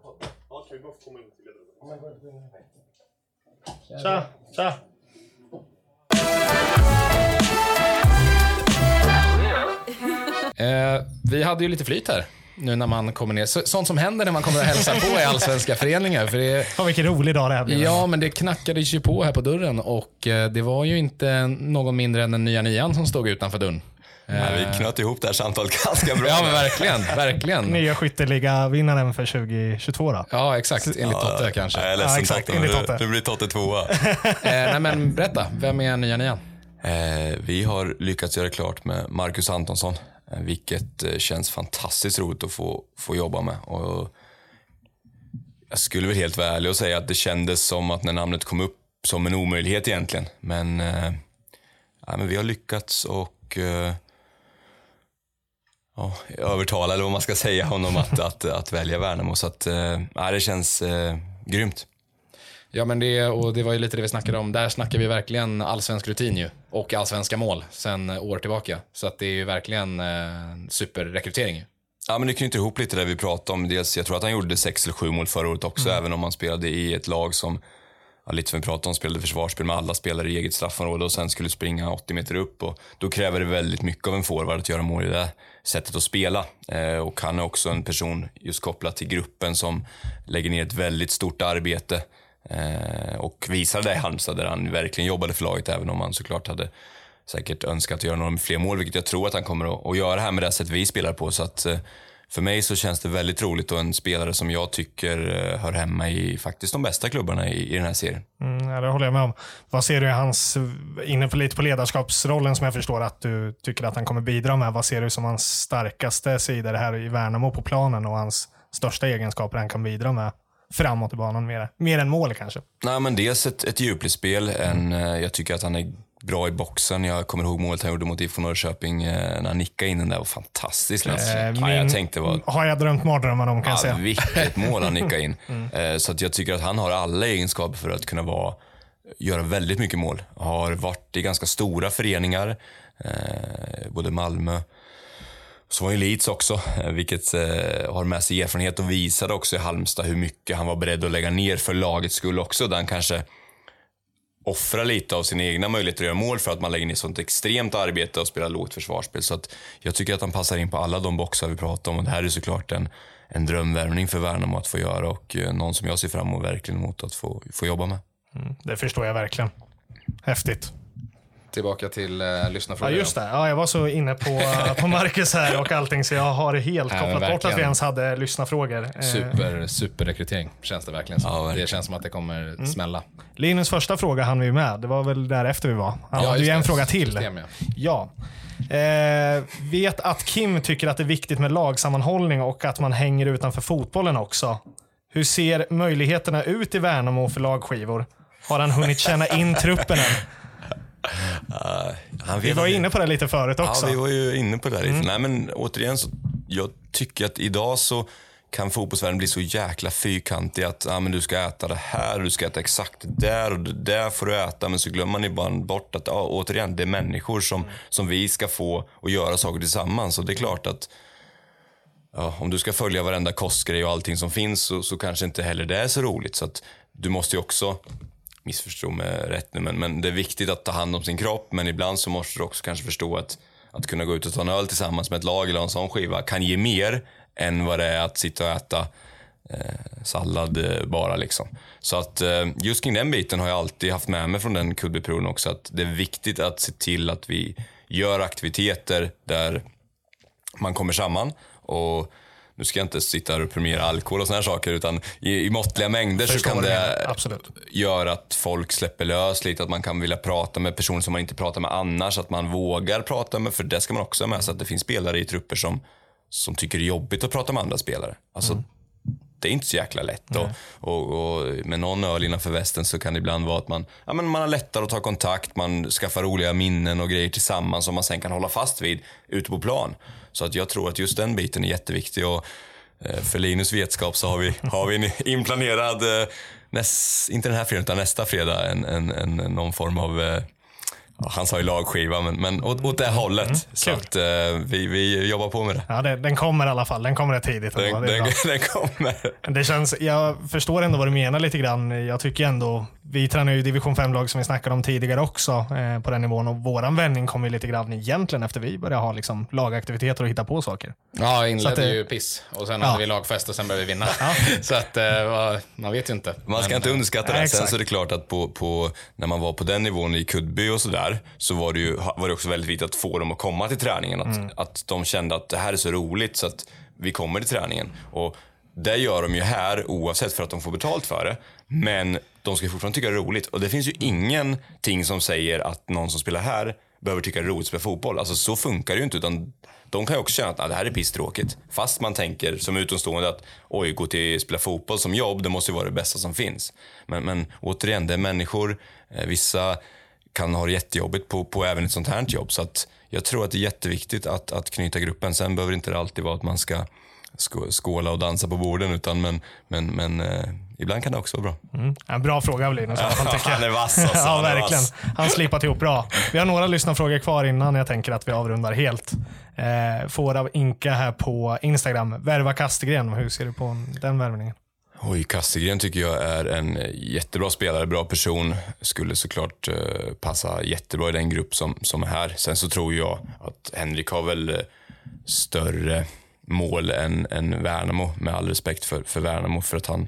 podd? Tja, tja. Eh, vi hade ju lite flyt här. Nu när man kommer ner. Så, sånt som händer när man kommer och hälsar på i allsvenska föreningar. För det, Fan vilken rolig dag det här blev. ja, men det knackades ju på här på dörren och eh, det var ju inte någon mindre än den nya nian som stod utanför dörren. Nej, vi knöt ihop det här samtalet ganska bra. Ja, men verkligen. Verkligen. Nya skytteliga-vinnaren för 2022 då. Ja, exakt. Enligt Totte kanske. Jag är ledsen Ja, exakt. Totte, Enligt men Totte. du, du blir Totte tvåa. Eh, nej, men berätta. Vem är nya nian? Eh, vi har lyckats göra klart med Marcus Antonsson, eh, vilket eh, känns fantastiskt roligt att få, få jobba med. Och jag skulle väl helt vara ärlig och säga att det kändes som att när namnet kom upp som en omöjlighet egentligen. Men, eh, ja, men vi har lyckats och eh, ja, övertala, eller vad man ska säga, honom att, att, att välja Värnamo. Så att, eh, det känns eh, grymt. Ja, men det, och det var ju lite det vi snackade om. Där snackar vi verkligen allsvensk rutin ju. Och allsvenska mål sen år tillbaka. Så att det är ju verkligen eh, superrekrytering. Ja, men det knyter ihop lite det vi pratade om. Dels, jag tror att han gjorde sex eller sju mål förra året också, även om han spelade i ett lag som, ja, lite som vi pratade om, spelade försvarsspel med alla spelare i eget straffområde och sen skulle springa 80 meter upp. Och då kräver det väldigt mycket av en forward att göra mål i det sättet att spela. Eh, och han är också en person, just kopplat till gruppen, som lägger ner ett väldigt stort arbete. Eh, och visade det i Halmstad där han verkligen jobbade för laget, även om han såklart hade säkert önskat att göra några fler mål, vilket jag tror att han kommer att, att göra här med det sätt vi spelar på. Så att, eh, för mig så känns det väldigt roligt och en spelare som jag tycker eh, hör hemma i faktiskt de bästa klubbarna i, i den här serien. Mm, ja, det håller jag med om. Vad ser du i hans, inne på lite på ledarskapsrollen som jag förstår att du tycker att han kommer bidra med. Vad ser du som hans starkaste sidor här i Värnamo på planen och hans största egenskaper han kan bidra med framåt i banan mer, mer än mål kanske? Nej, men dels ett, ett djupledsspel. En, eh, jag tycker att han är bra i boxen. Jag kommer ihåg målet han gjorde mot IFK Norrköping eh, när han nickade in den där. var fantastiskt. Eh, ja, jag tänkte vad, Har jag drömt mardrömmar om kan jag Ja, säga. vilket mål han nickade in. Eh, Så att jag tycker att han har alla egenskaper för att kunna vara, göra väldigt mycket mål. Har varit i ganska stora föreningar, både Malmö så var ju Leeds också, vilket eh, har med sig erfarenhet och visade också i Halmstad hur mycket han var beredd att lägga ner för lagets skull också. Där han kanske offra lite av sina egna möjligheter att göra mål för att man lägger ner sånt extremt arbete och spelar lågt försvarsspel. Så att jag tycker att han passar in på alla de boxar vi pratar om och det här är såklart en, en drömvärvning för Värnamo att få göra och eh, någon som jag ser fram emot verkligen mot att få, få jobba med. Mm, det förstår jag verkligen. Häftigt. Tillbaka till eh, Ja, lyssnarfrågor. just det. Ja, jag var så inne på, på Marcus här och allting så jag har helt Ja, kopplat bort att vi ens hade lyssnarfrågor. Eh, Super, superrekrytering känns det verkligen som. Ja, det verkligen. känns som att det kommer smälla. Linus första fråga hann vi med. Det var väl därefter vi var. Han Ja, hade ju en det. fråga till. System, ja. Ja. Eh, vet att Kim tycker att det är viktigt med lagsammanhållning och att man hänger utanför fotbollen också. Hur ser möjligheterna ut i Värnamo för lagskivor? Har han hunnit känna in truppen än? Han Vi var inne på det lite förut också. Ja, vi var ju inne på det lite. Nej, men återigen så, jag tycker att idag så kan fotbollsvärlden bli så jäkla fyrkantig att ah, men du ska äta det här, du ska äta exakt det där och det där får du äta. Men så glömmer man ibland bort att, ja, återigen, det är människor som, som vi ska få och göra saker tillsammans. Och det är klart att ja, om du ska följa varenda kostgrej och allting som finns så, så kanske inte heller det är så roligt. Så att du måste ju också, missförstå mig rätt nu, men, men det är viktigt att ta hand om sin kropp. Men ibland så måste du också kanske förstå att, att kunna gå ut och ta en öl tillsammans med ett lag eller en sån skiva kan ge mer än vad det är att sitta och äta eh, sallad eh, bara. Liksom. Så att eh, just kring den biten har jag alltid haft med mig från den kuddbeproven också. Att det är viktigt att se till att vi gör aktiviteter där man kommer samman. Och nu ska jag inte sitta här och premiera alkohol och såna här saker, utan i, i måttliga mängder så Förstår kan vad du det. Absolut. göra att folk släpper lös lite, att man kan vilja prata med personer som man inte pratar med annars, att man vågar prata med, för det ska man också ha med sig, att det finns spelare i trupper som, som tycker det är jobbigt att prata med andra spelare. Alltså, det är inte så jäkla lätt. Och, och, och med någon öl innanför västen så kan det ibland vara att man, ja, men man har lättare att ta kontakt, man skaffar roliga minnen och grejer tillsammans som man sen kan hålla fast vid ute på plan. Så att jag tror att just den biten är jätteviktig. Och, eh, för Linus vetskap så har vi, har vi en inplanerad, eh, näst, inte den här fredagen utan nästa fredag, en, en, en, någon form av eh, ja, han sa ju lagskiva, men, men åt, åt det hållet. Så Mm, kul. att eh, vi, vi jobbar på med det. Ja, det, den kommer i alla fall. Den kommer rätt tidigt. Den, den, den kommer. Det känns, jag förstår ändå vad du menar lite grann. Jag tycker ändå, vi tränar ju division 5-lag som vi snackade om tidigare också eh, på den nivån och våran vändning kom ju lite grann egentligen efter vi började ha liksom, lagaktiviteter och hitta på saker. Ja, inledde Så att det- ju piss och sen Ja. hade vi lagfest och sen började vi vinna. Så att, eh, man vet ju inte. Man ska Men, inte underskatta det. Sen exakt. så är det klart att på, på, när man var på den nivån i Kuddby och sådär, så var det ju var det också väldigt viktigt att få dem att komma till träningen. Att, att de kände att det här är så roligt så att vi kommer till träningen. Och det gör de ju här oavsett för att de får betalt för det. Men de ska fortfarande tycka det är roligt. Och det finns ju ingenting som säger att någon som spelar här behöver tycka det är roligt att spela fotboll. Alltså så funkar det ju inte. Utan de kan ju också känna att ah, det här är pisstråkigt. Fast man tänker som utomstående att oj, gå till spela fotboll som jobb, det måste ju vara det bästa som finns. Men, men återigen, det är människor. Eh, vissa kan ha det jättejobbigt på, på även ett sånt här jobb. Så att jag tror att det är jätteviktigt att, att knyta gruppen. Sen behöver inte det alltid vara att man ska skå- skåla och dansa på borden. Utan men, men, men eh, ibland kan det också vara bra. En bra fråga av Linus. Han är vass alltså, ja, verkligen. Han slipat ihop bra. Vi har några lyssnarfrågor kvar innan jag tänker att vi avrundar helt. Eh, får av Inka här på Instagram. Värva Kastegren. Hur ser du på den värvningen? Oj, Kassegren tycker jag är en jättebra spelare, bra person. Skulle såklart eh, passa jättebra i den grupp som, som är här. Sen så tror jag att Henrik har väl eh, större mål än, än Värnamo, med all respekt för, för Värnamo, för att han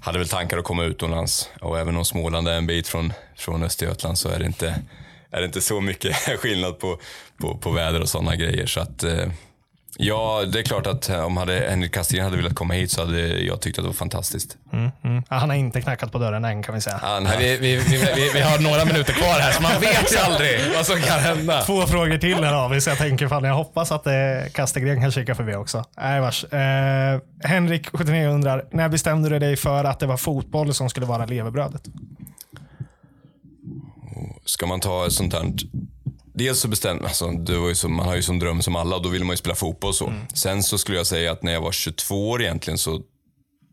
hade väl tankar att komma utomlands. Och även om Småland är en bit från, från Östergötland så är det inte, är det inte så mycket skillnad på, på, på väder och sådana grejer. Så att, eh, ja, det är klart att om hade Henrik Kastegren hade velat komma hit så hade jag tyckt att det var fantastiskt. Mm. Ja, han har inte knackat på dörren än kan vi säga. Han, Nej, vi, vi, vi, vi, vi har några minuter kvar här, så man vet ju aldrig vad som kan hända. Två frågor till här har vi, så jag tänker fan, jag hoppas att eh, Kastegren kan kika förbi också. Nej, vars. Eh, Henrik, 79, undrar, när bestämde du dig för att det var fotboll som skulle vara levebrödet? ska man ta ett sånt här... Dels så bestämde alltså, det var ju som, man har ju som dröm som alla och då vill man ju spela fotboll så. Sen så skulle jag säga att när jag var 22 år egentligen så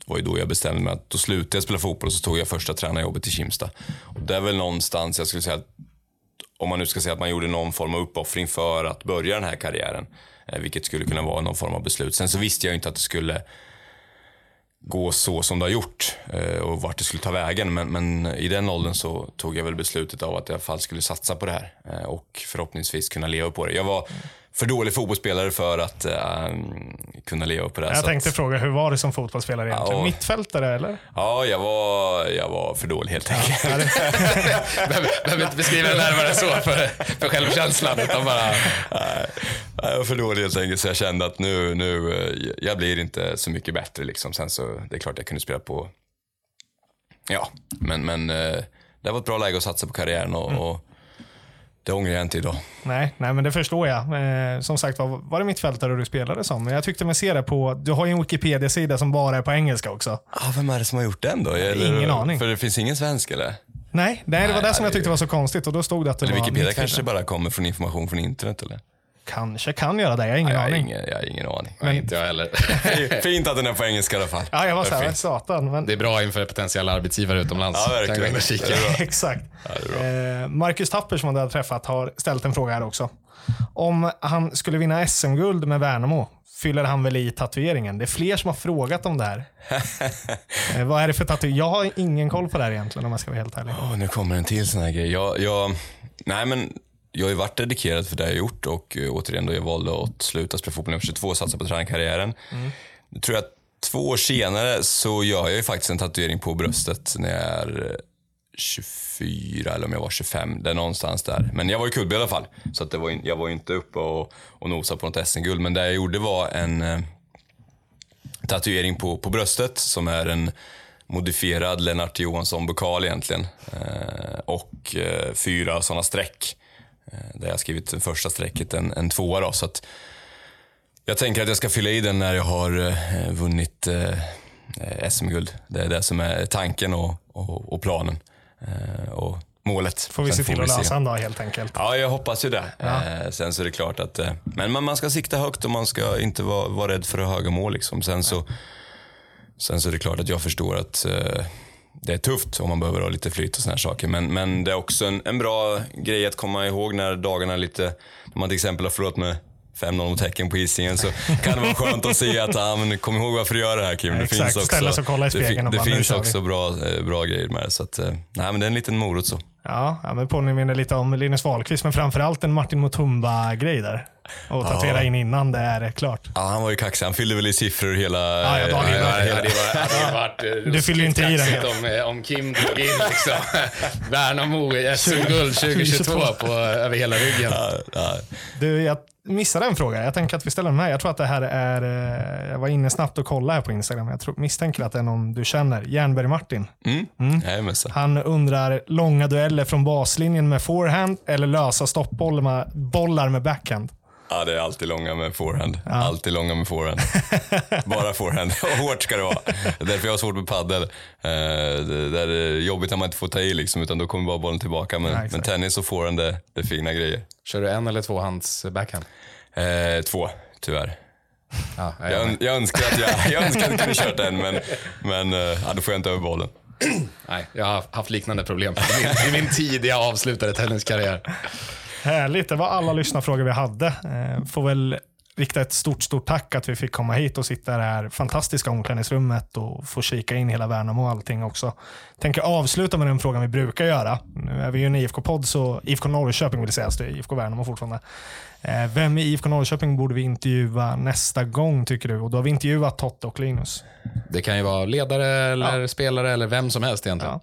var ju då jag bestämde mig att då slutade jag spela fotboll och så tog jag första tränarjobbet i Kimsta. Och det är väl någonstans, jag skulle säga att om man nu ska säga att man gjorde någon form av uppoffring för att börja den här karriären. Eh, vilket skulle kunna vara någon form av beslut. Sen så visste jag ju inte att det skulle gå så som det har gjort eh, och vart det skulle ta vägen. Men, men i den åldern så tog jag väl beslutet av att jag i alla fall skulle satsa på det här eh, och förhoppningsvis kunna leva på det. Jag var för dålig fotbollsspelare för att eh, kunna leva på det. Jag tänkte att, fråga, hur var du som fotbollsspelare egentligen? Ja. Mittfältare eller? ja, jag var, jag var för dålig helt enkelt. Behöver, behöver inte beskriva det närmare så för, för självkänslan, utan bara... Nej, jag var för dålig helt enkelt så jag kände att nu, nu, eh, jag blir inte så mycket bättre liksom. Sen så, det är klart jag kunde spela på, ja, men, men eh, det var ett bra läge att satsa på karriären och, och det ångrar jag inte idag. Nej, nej, men det förstår jag. Eh, som sagt var, var det mittfältare du spelade som? Jag tyckte mig se det på, du har ju en Wikipedia-sida som bara är på engelska också. Ah, vem är det som har gjort den då? Eller, Ingen aning. För det finns ingen svensk eller? Nej, nej det var Nej, det som jag tyckte var så konstigt och då stod det att det Eller var Wikipedia kanske bara kommer från information från internet eller? Kanske kan göra det, jag har ingen jag, har aning. ingen, jag har ingen aning. Nej, inte jag heller. Fint att den är på engelska i alla fall. Ja, jag var såhär, satan. Men... Det är bra inför potentiella arbetsgivare utomlands. Ja, verkligen. Exakt. är Eh, Marcus Tapper som du har träffat har ställt en fråga här också. Om han skulle vinna SM-guld med Värnamo, fyller han väl i tatueringen? Det är fler som har frågat om det här. eh, vad är det för tatuering? Jag har ingen koll på det här egentligen om jag ska vara helt ärlig. Åh, nu kommer en till sån här grej. Jag, jag, nej men, jag har ju varit dedikerad för det jag har gjort och uh, återigen då jag valde att sluta spela fotboll när jag var 22 och satsa på tränarkarriären. Nu tror jag att två år senare så gör jag ju faktiskt en tatuering på bröstet när jag är eh, 24 eller om jag var 25. Det är någonstans där. Men jag var ju kuddby i alla fall. Så att det var, jag var ju inte uppe och, och nosade på något SM-guld. Men det jag gjorde var en eh, tatuering på, på bröstet som är en modifierad Lennart Johansson-bokal egentligen. Eh, och eh, fyra sådana streck. Eh, där jag har skrivit första strecket en, en tvåa då. Så att jag tänker att jag ska fylla i den när jag har eh, vunnit eh, SM-guld. Det är det som är tanken och, och, och planen. Och målet. Får vi se till att lösa en dag helt enkelt. Ja, jag hoppas ju det. Eh, sen så är det klart att men man, man ska sikta högt och man ska inte vara, vara rädd för höga mål. Liksom. Sen, så, sen så är det klart att jag förstår att det är tufft om man behöver ha lite flyt och såna här saker. Men, men det är också en, en bra grej att komma ihåg när dagarna är lite, när man till exempel har förlorat med 5-0 mot Häcken på Hisingen så kan det vara skönt att se att, ah, men kom ihåg varför du gör det här Kim. Det exakt. finns också, Ställa sig och kolla i det, spegeln det bara, finns också bra, eh, bra grejer med det. Så att, eh, nej, men det är en liten morot så. Ja, ja men påminner lite om Linus Wahlqvist, men framförallt en Martin Mutumba-grej där. Och tatuera in innan det är klart. Ja, han var ju kaxig. Han fyllde väl i siffror hela... Ja, ja, dagen eh, innan. Ja, hela- det var, varit eh, Du fyller inte i den om, eh, om Kim drog in liksom. Värnamo i SM-guld 2022 på, över hela ryggen. Ja, ja. Du, jag missade en fråga. Jag tänker att vi ställer den här. Jag tror att det här är... eh, Jag var inne snabbt och kollade här på Instagram. Jag tror, misstänker att det är någon du känner. Järnberg-Martin. Mm. Jajamensan. Han undrar långa dueller från baslinjen med forehand eller lösa stoppbollar med, bollar med backhand. Ja, det är alltid långa med forehand. Alltid långa med forehand. Bara forehand. Och hårt ska det vara. Det är därför jag har svårt med padel. Eh, det, det är jobbigt när man inte får ta i liksom, utan då kommer bara bollen tillbaka. Men, Ja, men tennis och forehand, det, det är fina grejer. Kör du en eller två hands backhand? Eh, två, tyvärr. Ja, Jag, ön- jag önskar att jag, jag önskar att jag kunde kört en, men, men eh, ja, då får jag inte över bollen. Nej, jag har haft liknande problem i min, i min tid jag avslutade tenniskarriär. Härligt, det var alla lyssnarfrågor vi hade. Eh, Får väl rikta ett stort, stort tack att vi fick komma hit och sitta i det här fantastiska omklädningsrummet och få kika in hela Värnamo och allting också. Tänker avsluta med den frågan vi brukar göra. Nu är vi ju en IFK-podd, så IFK Norrköping vill sägas, det är IFK Värnamo fortfarande. Eh, Vem i IFK Norrköping borde vi intervjua nästa gång tycker du? Och då har vi intervjuat Totte och Linus. Det kan ju vara ledare eller spelare eller vem som helst egentligen. Ja.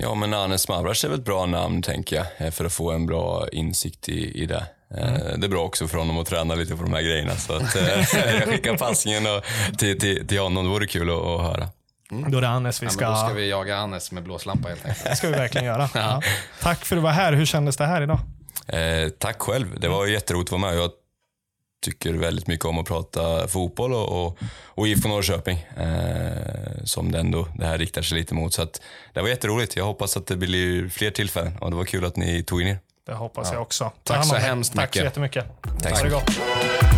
Ja, men Anes Mavras är väl ett bra namn, tänker jag, eh, för att få en bra insikt i, i det. Eh, Det är bra också för honom att träna lite på de här grejerna. Så att, eh, jag skickar passningen och, till, till, till honom. Det vore kul att, att höra. Då är det Hannes vi Ja, ska... men då ska vi jaga Annes med blåslampa helt enkelt. Det ska vi verkligen göra. Ja. Tack för att du var här. Hur kändes det här idag? Eh, tack själv. Det var jätteroligt att vara med. Jag tycker väldigt mycket om att prata fotboll och, och, och IFK Norrköping. Eh, som det ändå det här riktar sig lite mot. Så att, det var jätteroligt. Jag hoppas att det blir fler tillfällen och det var kul att ni tog in er. Det hoppas jag också. Ta Tack så hemskt Tack så mycket. jättemycket. Tack så det